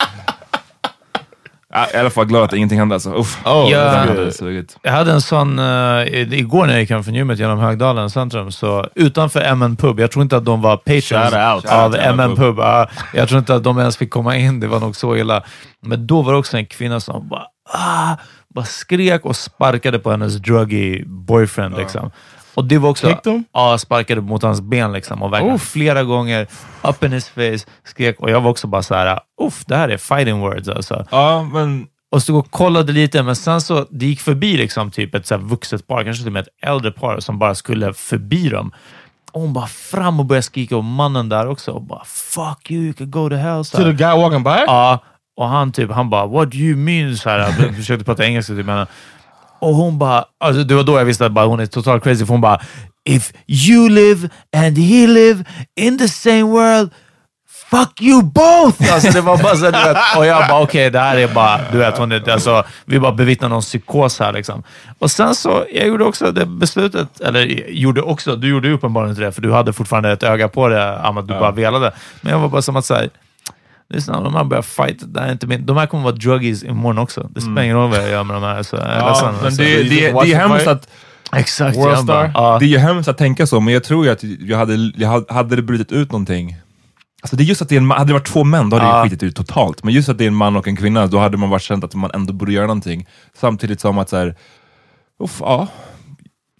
Ja, I alla fall glad att ingenting hände alltså. Uff. Oh, Ja. Sugit. Jag hade en sån uh, igår när jag gick hem från gymmet genom Högdalen centrum, så utanför MN Pub, jag tror inte att de var patrons av MN Pub. Ja, jag tror inte att de ens fick komma in, det var nog så illa. Men då var det också en kvinna som bara, ah, bara skrek och sparkade på hennes druggy boyfriend. Liksom. Och det var också... Ja, sparkade mot hans ben liksom. Och verkligen flera gånger, up in his face, skrek. Och jag var också bara så här, uff, det här är fighting words alltså Ja, men och stod och kollade lite, men sen så det gick förbi liksom typ ett så vuxet par, kanske till och med ett äldre par som bara skulle förbi dem. Och hon bara fram och började skrika och mannen där också och bara “fuck you, you could go to hell”. Så To the guy walking by? Ja, och han typ, han bara “what do you mean?” så här, han försökte prata engelska typ henne. Och hon bara, alltså det var då jag visste att bara, hon är totalt crazy, för hon bara “if you live and he live in the same world, Fuck you both! Alltså det var bara så, du vet, och jag bara okej, det här är bara, du vet, hon är, alltså, vi bara bevittnar någon psykos här liksom. Och sen så, jag gjorde också det beslutet, eller gjorde också, du gjorde uppenbarligen inte det, för du hade fortfarande ett öga på det, Ahmad, du bara velade. Men jag var bara som att säga, lyssna, om de här börjar fight, det här är inte min, de här kommer vara druggies imorgon också. Det spelar ingen roll vad jag gör med de här. Så jag är ja, men alltså. det, you det, det, watch är hemskt att Exakt. World Star? ja. Det är ju hemskt att tänka så, men jag tror ju att jag hade, jag hade, det brutit ut någonting. Alltså det är just att det är en man, hade det varit två män, då hade det Ja. ju skitit ut totalt. Men just att det är en man och en kvinna, då hade man bara känt att man ändå borde göra någonting. Samtidigt som att så här, uff, ja,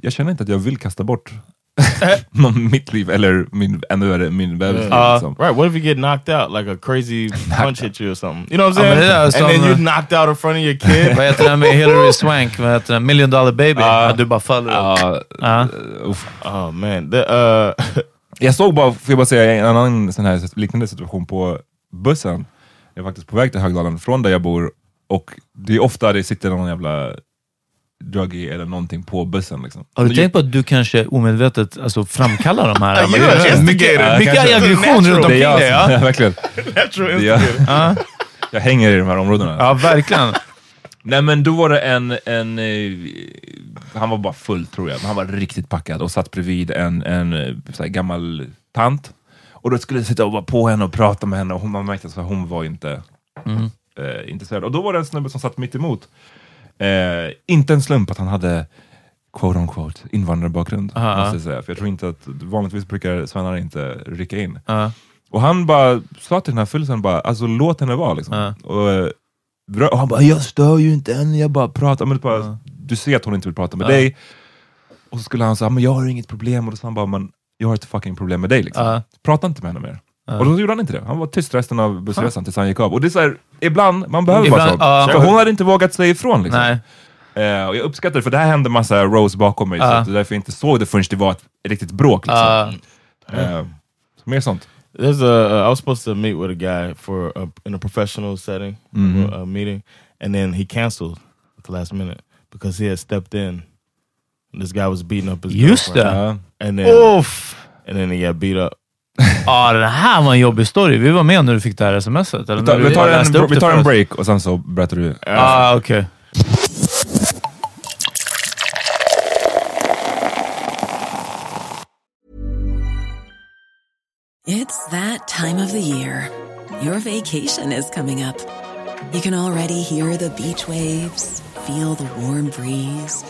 jag känner inte att jag vill kasta bort mitt liv eller min, ännu värre, min liv. Uh, liksom. right. What if you get knocked out? Like a crazy punch hit you or something. You know what I'm Ja, saying? det är and som- then you're knocked out in front of your kid. Vad heter den med Hillary Swank? Vad heter den? Million dollar baby? Att du bara faller upp. Ja, Ja. uh, uff. oh man. The, uh, Jag såg bara, får jag bara säga, en annan sån här liknande situation på bussen. Jag är faktiskt på väg till Högdalen från där jag bor och det är ofta det sitter någon jävla druggie eller någonting på bussen. Liksom. Har du tänkt på att du kanske omedvetet alltså, framkallar de här? Ja, är an mycket, Kanske. aggression runt Det omkring dig. Ja. verkligen. natural jag. Ja. jag hänger i de här områdena. ja, verkligen. Nej men då var det en, en eh, han var bara full tror jag, men han var riktigt packad och satt bredvid en, en eh, gammal tant. Och då skulle jag sitta och vara på henne och prata med henne och hon, man märkte att hon var inte eh, intresserad. Och då var det en snubbe som satt mitt emot. Eh, inte en slump att han hade quote on quote invandrarbakgrund, Aha. måste jag säga. För jag tror inte att, vanligtvis brukar svennar inte rycka in. Ja. Och han bara sa till den här fyllisen bara, alltså låt henne vara liksom. Ja. Och, eh, och han bara, jag stör ju inte henne, jag bara pratar. Men bara, Du ser att hon inte vill prata med dig. Och så skulle han säga, men jag har inget problem. Och då sa han bara, men jag har ett fucking problem med dig. Liksom. Prata inte med henne mer. Och då gjorde han inte det. Han var tyst resten av bussresan tills han gick av. Och det är så här, ibland, man behöver Ibland- bara så. ja. För hon hade inte vågat säga ifrån. Liksom. Nej. Eh, och jag uppskattar det, för det här hände massa Rose bakom mig. Så det är därför jag inte såg det förrän det var ett riktigt bråk. Liksom. Eh, så mer sånt. There's a. Uh, I was supposed to meet with a guy for a, in a professional setting, Mhm. a meeting, and then he canceled at the last minute because he had stepped in. This guy was beating up his Just girlfriend, Ja. and then Uff. and then he got beat up. Ja, det här var en jobbig story. Vi var med när du fick det här smset. Eller Vi tar, vi tar, en, vi tar en break och sen så berättar du. Ah, okej. It's that time of the year. Your vacation is coming up. You can already hear the beach waves, feel the warm breeze,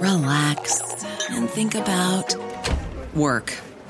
relax, and think about work.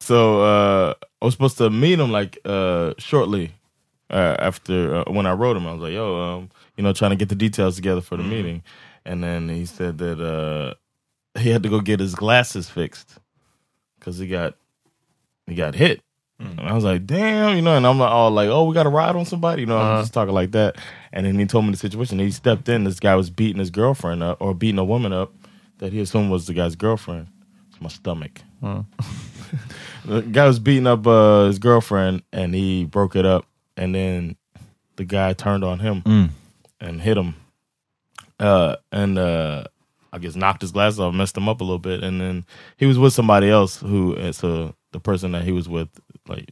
So uh, I was supposed to meet him like uh, shortly uh, after uh, when I wrote him. I was like, "Yo, um, you know, trying to get the details together for the meeting," and then he said that uh, he had to go get his glasses fixed because he got he got hit. And I was like, "Damn," you know, and I'm like, "Oh, like, oh, we got to ride on somebody," you know. I'm just talking like that, and then he told me the situation. He stepped in. This guy was beating his girlfriend up, or beating a woman up that he assumed was the guy's girlfriend. It's my stomach. the guy was beating up uh, his girlfriend and he broke it up and then the guy turned on him and hit him. Uh, and uh, i guess knocked his glasses off messed him up a little bit and then he was with somebody else who and so the person that he was with like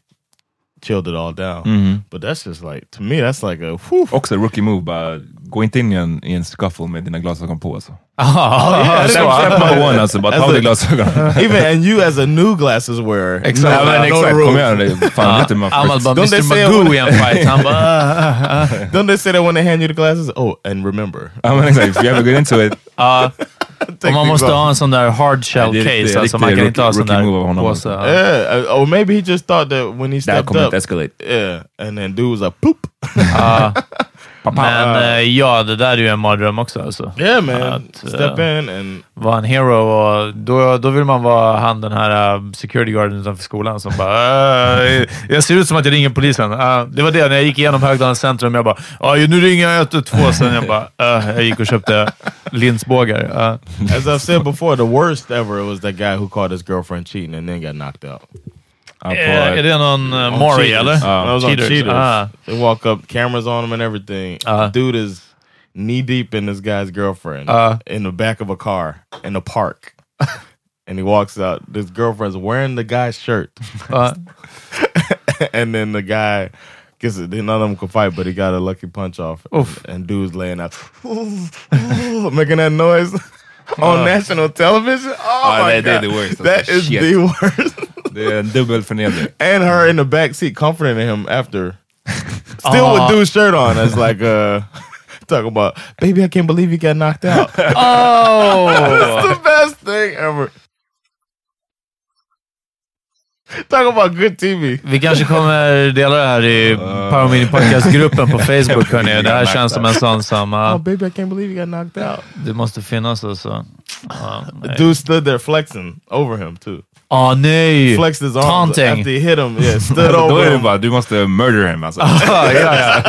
chilled it all down. But that's just like to me that's like a whew. Också rookie move, bara gå inte in i en, i en scuffle med dina glasögon på. Alltså. Ah, Step, step number one, alltså, bara ta av dig glasögonen. even and you as a new glasses wearer Exakt. Ja, men the exakt, kom igen. Fan lite man Amal bara, Don't they Mr Magoo i en fight. Han bara... ah, don't they say that when they hand you the glasses oh and remember Ja men exakt, if you ever get into it. Ja. Och man måste ha en sån där hard shell case. Alltså, riktigt man kan inte ha sån där påse. Yeah, uh, or maybe he just thought that when he Det här stepped kommer up, inte escalate. yeah, and then dude was like, "Poop." Ja. Men eh, ja, det där är ju en mardröm också. Alltså. Yeah man, Att, eh, step in and Vara en hero och då, då vill man vara han den här uh, security guarden utanför skolan som bara uh, “Jag ser ut som att jag ringer polisen”. Uh, det var det, när jag gick igenom Högdalens centrum. Jag bara “Nu ringer jag 112”. Sen jag bara uh, jag gick och köpte linsbågar. Uh, as I've said before, the worst ever was that guy who caught his girlfriend cheating and then got knocked out. Ja, på- eh, är det någon uh, On Maury Cheaters. eller? Uh, it was on Cheaters. Ah. They walk up, cameras on him and everything. Uh. Dude is knee deep in this guy's girlfriend Uh. in the back of a car in a park. and he walks out. This girlfriend's wearing the guy's shirt. Uh, and then the guy gets it. None of them could fight, but he got a lucky punch off. Oof. And dude's laying out, making that noise on national television. Oh Ja, my det- det är god, the worst. That is shit. the worst. Dubbel förnedring. and her in the back seat comforting him after. Still Aw. with dude's shirt on. It's like uh talking about baby, I can't believe you got knocked out. oh! It's the best thing ever. Talk about good TV. Vi kanske kommer dela det här i Power Mini Podcast-gruppen på Facebook. Hörni. Det här känns som en sån som... uh, Oh baby, I can't believe you got knocked out. det måste finnas alltså. Nej. Dude stood there flexing over him too. Ah, nej! Flexed his arms Taunting. after he hit him. Yeah, stood Alltså, då over är det him. bara, du måste murder him alltså. Ja, ja.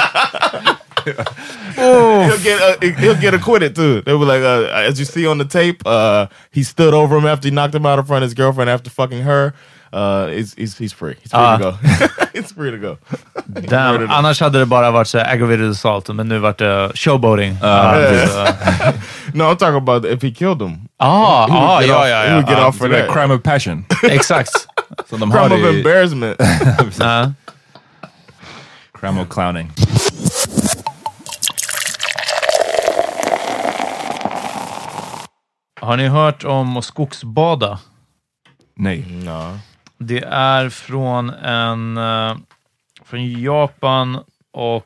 He'll get uh, he'll get acquitted too. They were like, uh, as you see on the tape, uh, he stood over him after he knocked him out in front of his girlfriend after fucking her. Uh, he's, he's he's free. He's free Ah. to go. he's free to go. Damn. Annars hade det bara varit så här aggravated assault, men nu vart det showboating. Ah, så- No, I'm talking about if he killed him. ah, He would ah, get ja, off- ja, He would get Ah, off for Så that. crime of passion. Exakt. Som de har Crime of embarrassment. Ja. crime of clowning. Har ni hört om att skogsbada? Nej. no. Det är från en... eh, från Japan och...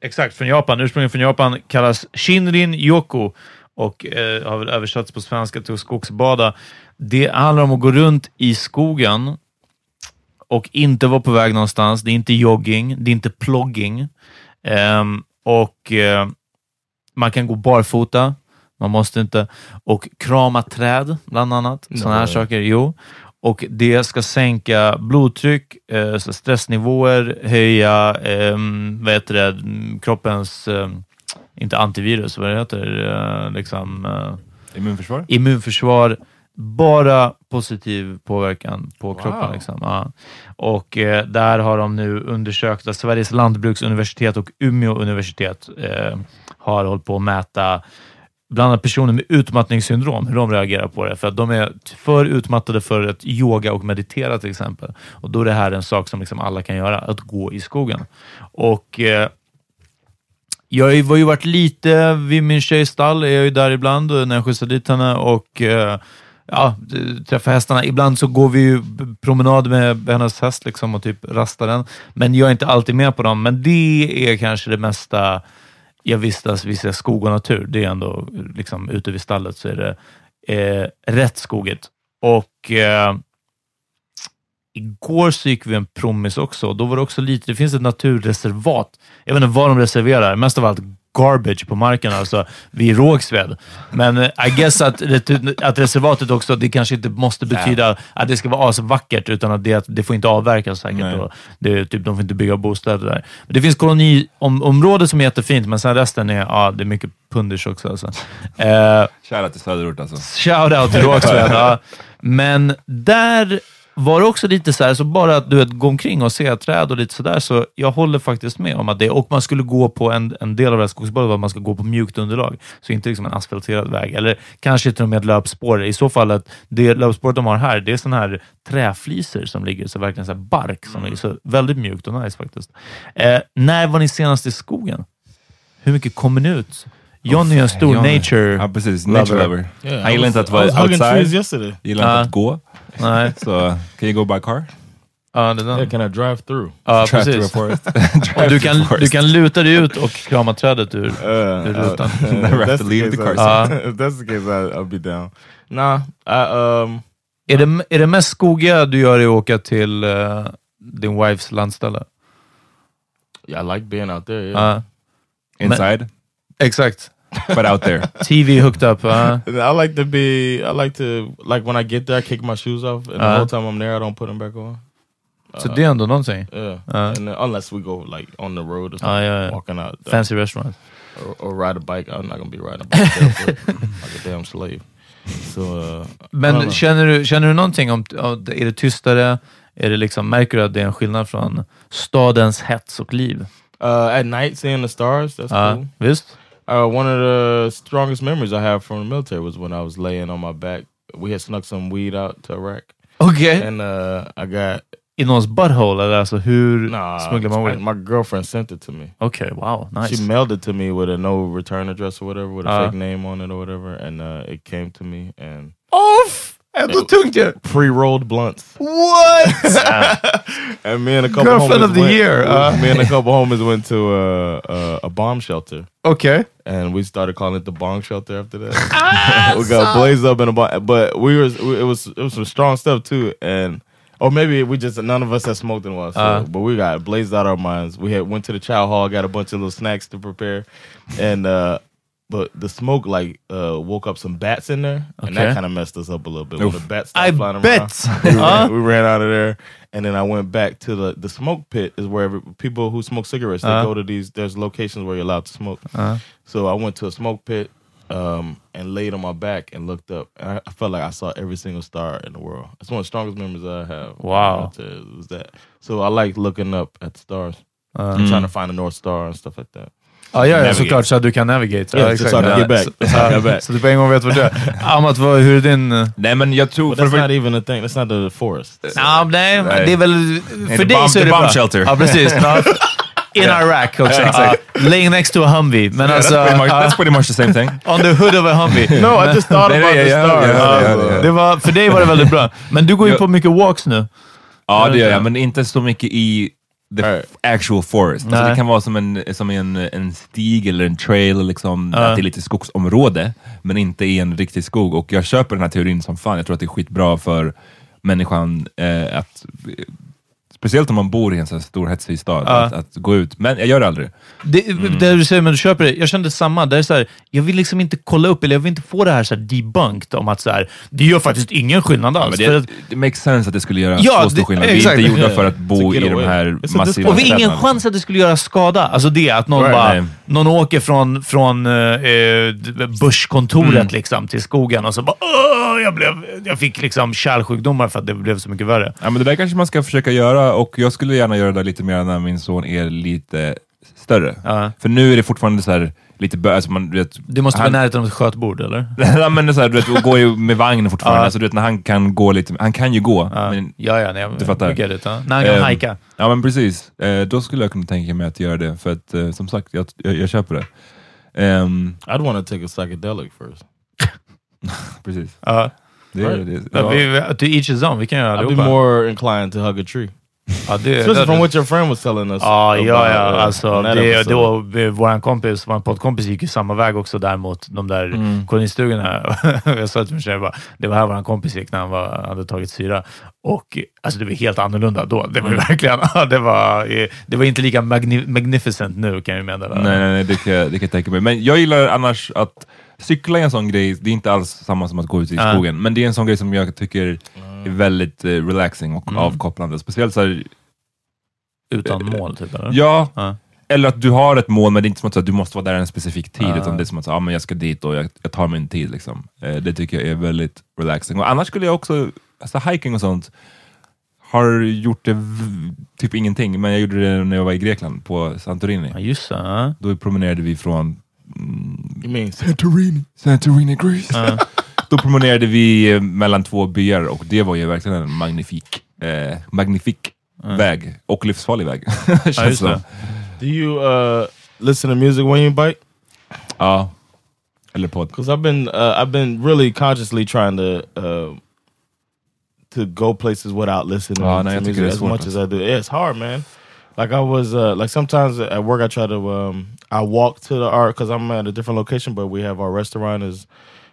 Exakt, från Japan. Ursprungligen från Japan. Kallas Shinrin Yoku och eh, har väl översatts på svenska till skogsbada. Det handlar om att gå runt i skogen och inte vara på väg någonstans. Det är inte jogging, det är inte plogging. Ehm, och eh, man kan gå barfota, man måste inte. Och krama träd, bland annat. Sådana här saker. Jo. Och det ska sänka blodtryck, eh, stressnivåer, höja ehm, vad heter det, kroppens, ehm, inte antivirus, vad det heter, eh, liksom, eh, Immunförsvar? immunförsvar, bara positiv påverkan på kroppen. Liksom. Ja. Och eh, där har de nu undersökt att Sveriges lantbruksuniversitet och Umeå universitet eh, har hållit på att mäta bland annat personer med utmattningssyndrom, hur de reagerar på det. För att de är för utmattade för att yoga och meditera till exempel. Och då är det här en sak som liksom alla kan göra, att gå i skogen. Och eh, jag har ju- varit lite vid min tjejs stall, är jag ju där ibland när jag skjutsar dit henne och eh, ja, träffar hästarna. Ibland så går vi ju promenad med hennes häst liksom och typ rastar den. Men jag är inte alltid med på dem. Men det är kanske det mesta jag vistas vid skog och natur. Det är ändå liksom ute vid stallet så är det eh, rätt skogigt. Och eh, Igår så gick vi en promis också då var det också lite, det finns ett naturreservat. Jag vet inte vad de reserverar, mest av allt garbage på marken alltså vid Rågsved. Men eh, I guess att, att reservatet också, det kanske inte måste betyda att det ska vara asvackert, utan att det, det får inte avverkas säkert. Och det, typ, de får inte bygga bostäder där. Men det finns koloniområde som är jättefint, men sen resten är, ja, det är mycket punders också. Alltså. Eh, Shoutout till söderort alltså. Shoutout till Rågsved. ja. Men där var det också lite så här, så bara att du vet, gå omkring och se träd och lite sådär, så jag håller faktiskt med om att det, och man skulle gå på en, en del av det här skogsbadet var att man ska gå på mjukt underlag, så inte liksom en asfalterad väg, eller kanske till och med ett löpspår. I så fall att det löpspåret de har här, det är sådana här träfliser som ligger, så verkligen så här bark som ligger, så väldigt mjukt och nice faktiskt. Eh, när var ni senast i skogen? Hur mycket kommer ni ut? Johnny är en stor Johnny. nature Ja, precis. Nature lover. Yeah, Han gillar inte att I was vara hugging trees outside. yesterday. Gillar inte att gå. Nej. Så, can you go by car? Ja, det är den. Yeah, can I drive through? Ja, Drive through precis. Och Drive du, through kan, du kan luta dig ut och krama trädet ur, Uh, ur rutan. Never have to that's leave the case, car seat. if that's the case, I, I'll be down. Nah, I um. Är det, är det mest skogiga du gör i att åka till eh, din wifes landställe? Yeah, I like being out there. Yeah. Ja. Inside, Exakt. But out there. TV hooked up. Uh, I like to be. I like to like when I get there, I kick my shoes off, and the Uh-huh. whole time I'm there, I don't put them back on. så det är ändå någonting. Yeah, Uh. and then, unless we go like on the road or something, Ah, yeah, yeah. walking out, uh, Fancy restaurant. or, or ride a bike. I'm not gonna be riding a bike barefoot like a damn slave. So, uh, I don't Men know. känner du, känner du någonting om, om är det tystare? Är det liksom, märker du att det är en skillnad från stadens hets och liv? uh, at night seeing the stars, that's Ja, cool. visst? Uh, one of the strongest memories I have from the military was when I was laying on my back. We had snuck some weed out to Iraq, Okej. and uh, I got I någons butthole? Eller alltså hur nah. smugglar man weed? My girlfriend sent it to me. Okay, wow. Nice. She mailed it to me with a no return address or whatever, with a Uh. fake name on it or whatever, and uh, it came to me and Off! Ändå tungt ju! pre-rolled blunts. What? And me and a couple Girlfriend homies of the went, year, uh. me and a couple homies went to uh, uh, a bomb shelter. Okay. and we started calling it the bomb shelter after that. we got blazed up in a bong, but we were it was it was some strong stuff too, and or maybe we just none of us had smoked in a while, so, Uh. but we got blazed out our minds. We had went to the chow hall, got a bunch of little snacks to prepare, and uh, but the smoke like uh, woke up some bats in there, and Okay. that kind of messed us up a little bit. When Oof. the bats started I flying bet. around, we, Huh? ran, we ran out of there, and then I went back to the the smoke pit. Is where every, people who smoke cigarettes they Uh. go to these. There's locations where you're allowed to smoke. Uh. So I went to a smoke pit um, and laid on my back and looked up. And I, I felt like I saw every single star in the world. It's one of the strongest memories I have. Wow. It was that. So I like looking up at the stars. Uh. I'm trying to find the North Star and stuff like that. Ja, ja, ja såklart, så att du kan navigate. Yeah, ja, back. Så, så du på en gång vet vart du är. Amat, vad, hur är din... Nej men jag tror... But för- that's för- not even a thing. That's not the forest. Ja, nej, Nej. det är väl... För dig så är det bomb bra. shelter. Ja, precis. In Iraq också. Ja, exakt. Ja, laying next to a Humvee. Men Yeah, alltså... that's, pretty much, that's pretty much the same thing. on the hood of a Humvee. No, I just thought about the stars. Uh, ja. Det var, för dig var det väldigt bra. Men du går ju på mycket walks nu. Ja det gör jag, men inte så mycket i the Right. actual forest. Alltså, det kan vara som en, som en, en stig eller en trail, liksom, att det är lite skogsområde, men inte i en riktig skog. Och jag köper den här teorin som fan. Jag tror att det är skitbra för människan eh, att Speciellt om man bor i en så här stor hetsig stad, Ja. att, att gå ut. Men jag gör det aldrig. Det, Mm. det du säger, men du köper det. Jag kände samma. Det är så här, jag vill liksom inte kolla upp, eller jag vill inte få det här, så här debunked om att så här, det gör faktiskt ingen skillnad alls. För det, att, det makes sense att det skulle göra Ja, så stor skillnad. Vi är inte gjorda för att bo i de här massiva och vi har ingen chans att det skulle göra skada. Alltså det, att någon Right. bara, Nej. någon åker från, från eh, eh, börskontoret Mm. liksom, till skogen och så bara Åh, jag, blev, jag fick liksom kärlsjukdomar för att det blev så mycket värre. Ja, men det där kanske man ska försöka göra och jag skulle gärna göra det lite mer när min son är lite större. Ja. För nu är det fortfarande så här, lite bö... Alltså man, du vet, Det måste vara han, i närheten av ett skötbord, eller? ja, men det är så här, du vet, och gå ju med vagn fortfarande. Ja. Alltså, du vet, när han kan gå lite, han kan ju gå. Ja, Men, ja, ja nej, jag Du fattar. it, ja. När han kan Ehm, hajka. Ja men precis. Eh, då skulle jag kunna tänka mig att göra det. För att eh, som sagt, jag, jag, jag köper det. Ehm, I'd want to take a psychedelic first. precis. Ja. Det, Right. det, Ja, vi, to each his own, vi kan göra I'd be allihopa. more inclined to hug a tree. Ja, det, Especially det, from what your friend was telling us. Ja, ja, about, ja. uh, Alltså, det, då, eh, våran kompis, vår poddkompis gick ju samma väg också där mot de där Mm. kolonistugorna. jag sa till mig bara, det var här våran kompis gick när han var, hade tagit syra. Och alltså, det var helt annorlunda då. Det var Mm. verkligen, det var, det var inte lika magni magnificent nu kan jag meddela. Nej, nej, nej det, kan, jag- det kan jag tänka mig. Men jag gillar annars att cykla är en sån grej, det är inte alls samma som att gå ut i skogen, men det är en sån grej som jag tycker är väldigt eh, relaxing och Mm. avkopplande. Speciellt så här, Utan mål, typ? Eller? ja, Ja. eller att du har ett mål, men det är inte som att så här, du måste vara där en specifik tid, Ja. utan det är som att så, ah, men jag ska dit och jag, jag tar min tid. Liksom. Eh, det tycker jag är väldigt relaxing. Och annars skulle jag också, alltså hiking och sånt, har gjort det v- typ ingenting, men jag gjorde det när jag var i Grekland, på Santorini. Ja, just det. Ja. Då promenerade vi från mm, You mean Santorini? Santorini, Greece. Ja. Då promenerade vi eh, mellan två byar och det var ju verkligen en magnifik, eh, magnifik väg. Och livsfarlig väg. Känns det. Do you uh, listen to music when you bike? Ja. Eller podd. Because I've been uh, I've been really consciously trying to uh, to go places without listening Ja, to jag music as much as alltså. I do. Yeah, it's hard, man. Like I was uh, like sometimes at work I try to um, I walk to the art because I'm at a different location, but we have our restaurant is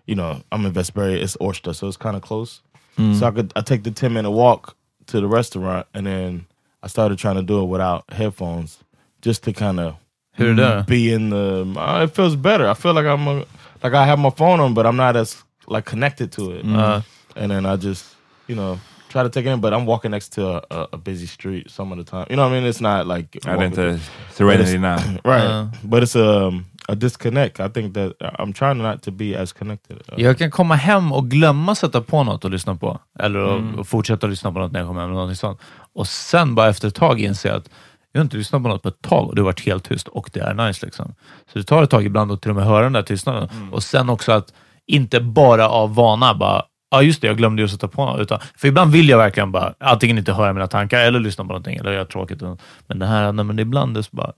you know I'm in Vesperia, it's Orsta, so it's kind of close. Mm. So I could I take the ten minute walk to the restaurant, and then I started trying to do it without headphones, just to kind of Hur är det? be in the. Uh, it feels better. I feel like I'm a, like I have my phone on, but I'm not as like connected to it. Uh, and then I just you know try to take it in, but I'm walking next to a, a, a busy street some of the time. You know what I mean? It's not like Ja, det är walking inte Serenity now. right, Uh. but it's a um, a disconnect. I think that I'm trying not to be as connected. Uh, Jag kan komma hem och glömma sätta på något och lyssna på. Eller och fortsätta lyssna på något när jag kommer hem. Eller sånt. Och sen bara efter ett tag inse att jag har inte lyssnat på något på ett tag och det har varit helt tyst och det är nice. Liksom. Så det tar ett tag ibland att till och med höra den där tystnaden. Och sen också att inte bara av vana bara Ja, just det. Jag glömde ju att sätta på något. Utan, för ibland vill jag verkligen bara antingen inte höra mina tankar eller lyssna på någonting eller göra tråkigt. Men det här, nej, men ibland är det så bara...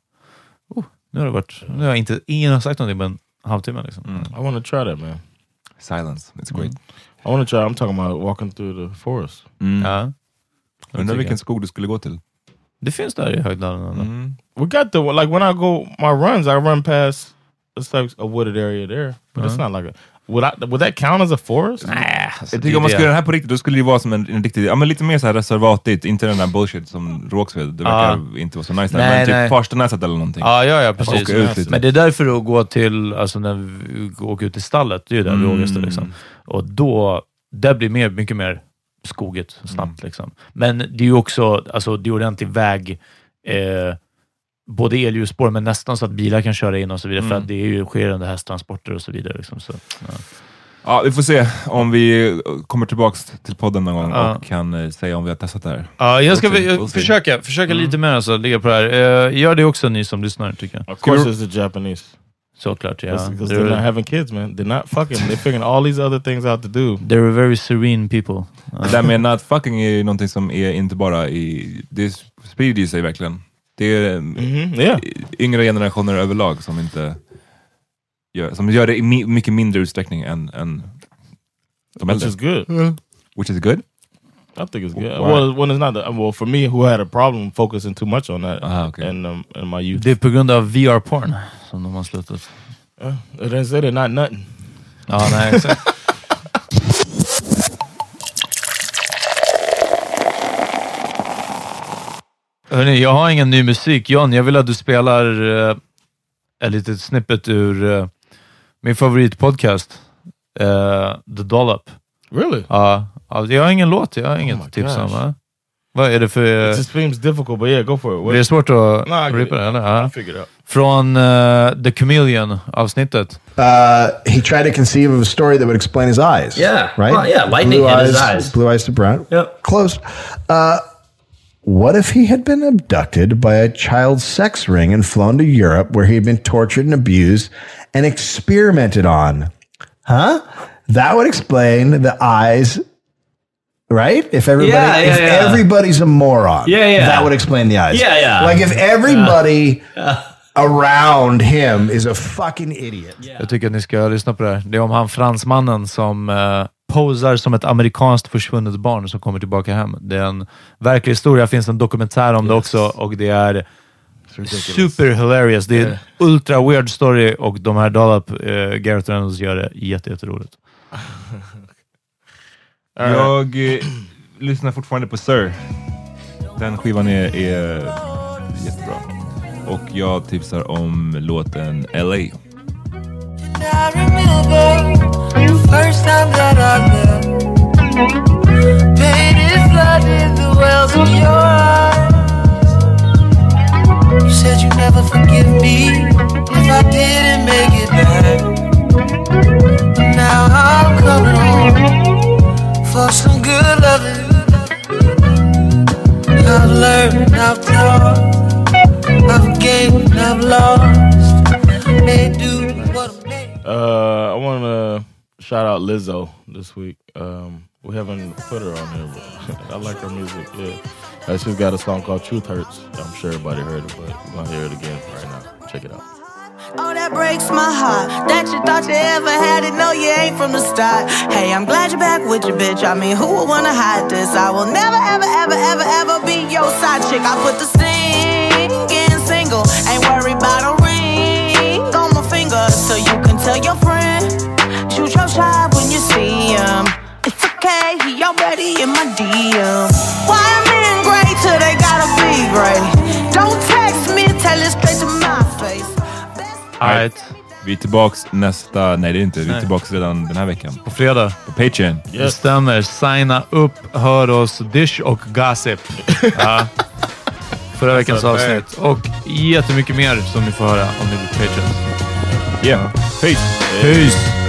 Nu har det varit... Nu har jag inte, ingen har sagt någonting på en halvtimme. Liksom. I want to try that, man. Silence, it's great. I want to try. I'm talking about walking through the forest. Ja. Undrar vilken skog du skulle gå till? Det finns där i Högdalen. Mm. We got the like when I go my runs, I run past it's like a wooded area there, but it's not like a would I would that count as a forest? Nej, alltså, Jag tycker om man skulle göra det här på riktigt, då skulle det vara som en, en riktig, ja men lite mer så här reservatigt, inte den där bullshit som Rågsved. Det verkar inte vara så nice där. Nej, men nej. typ Farstanäset eller någonting. Ja, ja, ja precis. ut. Men det är därför att gå till, alltså när vi åker ut i stallet, det är ju där vi Mm. åker liksom. Och då, där blir mer, mycket mer skogigt snabbt. Liksom. Men det är ju också, alltså det är ordentlig väg, eh, både elljusspår, men nästan så att bilar kan köra in och så vidare, för att det är ju, sker under hästtransporter och så vidare. Liksom. Så, ja. Ja, vi får se om vi kommer tillbaks till podden någon gång Ja. och kan eh, säga om vi har testat det här. Ja, jag ska vi- we'll see. försöka, försöka lite mer alltså, ligga på det här. Eh, gör det också ni som lyssnar, tycker jag. Of course, it's the Japanese. Såklart, ja. Because They're- they're not having kids, man. They're not fucking. They're figuring all these other things out to do. They're very serene people. Det där med not fucking är ju någonting som är inte bara i... Det sprider ju sig verkligen. Det är Mhm, yeah. yngre generationer överlag som inte gör, som gör det i mi, mycket mindre utsträckning än, än de Which äldre. is good. Which is good? I think it's good. Why? Well, when it's not the, well for me, who had a problem focusing too much on that Aha, okay. in um, in my youth. Det är på grund av VR-porn som de har slutat. Uh, they say they're not nothing. Ja, nej, exakt. Hörrni, jag har ingen ny musik. John, jag vill att du spelar uh, ett litet snippet ur eh, min favoritpodcast, uh, The Dollop. Really? Ja, ja, jag har ingen låt, jag har inget Oh my tips om. va? Vad är det för... It just seems difficult, but yeah, go for it. What- det är svårt att ripa it. det, eller? It out. Från eh, The Chameleon-avsnittet. Uh, he tried to conceive of a story that would explain his eyes. Yeah. Right? Well, yeah, lightning blue and eyes, his eyes. Blue eyes to brown. Yep. Close. Uh, what if he had been abducted by a child sex ring and flown to Europe where he had been tortured and abused and experimented on? Huh? That would explain the eyes. Right? If everybody Yeah, yeah, if yeah. everybody's a moron. Yeah, yeah. That would explain the eyes. Yeah, yeah. Like if everybody around him is a fucking idiot. Jag tycker att ni ska lyssna på det här. Det är om han fransmannen som eh, posar som ett amerikanskt försvunnet barn som kommer tillbaka hem. Det är en verklig historia. Det finns en dokumentär om det också och det är super hilarious. Det är en ultra weird story och de här Dollop, eh, Gareth Reynolds gör det jätte, jätteroligt. Jag eh, lyssnar fortfarande på Sir. Den skivan är, är jättebra. Och jag tipsar om låten LA. First time that I met. Painted flooded the wells in your eyes. You said you never forgive me if I didn't make it back. But now I'm coming home for some good loving. I've learned, I've taught, I've gained, I've lost. May do what I'm made. Uh, shout out Lizzo this week. Um, we haven't put her on here, but I like her music. Yeah, uh, she's got a song called "Truth Hurts." I'm sure everybody heard it, but we're gonna hear it again right now. Check it out. Oh, that breaks my heart. That you thought you ever had it. No, you ain't from the start. Hey, I'm glad you're back with your bitch. I mean, who would wanna hide this? I will never, ever, ever, ever, ever be your side chick. I put the singing single. Ain't worried about a ring on my finger. So you can tell your friend. Okay, he already in my DM. Why men great till they gotta be great? Don't text me, tell it straight to my face. Vi är tillbaks nästa... Nej, det är inte. Vi är Nej. tillbaks redan den här veckan. På fredag. På Patreon. Det stämmer. Signa upp, hör oss, Dish och Gossip. Ja. Förra veckans avsnitt. Och jättemycket mer som ni får höra om ni blir Patreons. Yeah. Peace. Peace!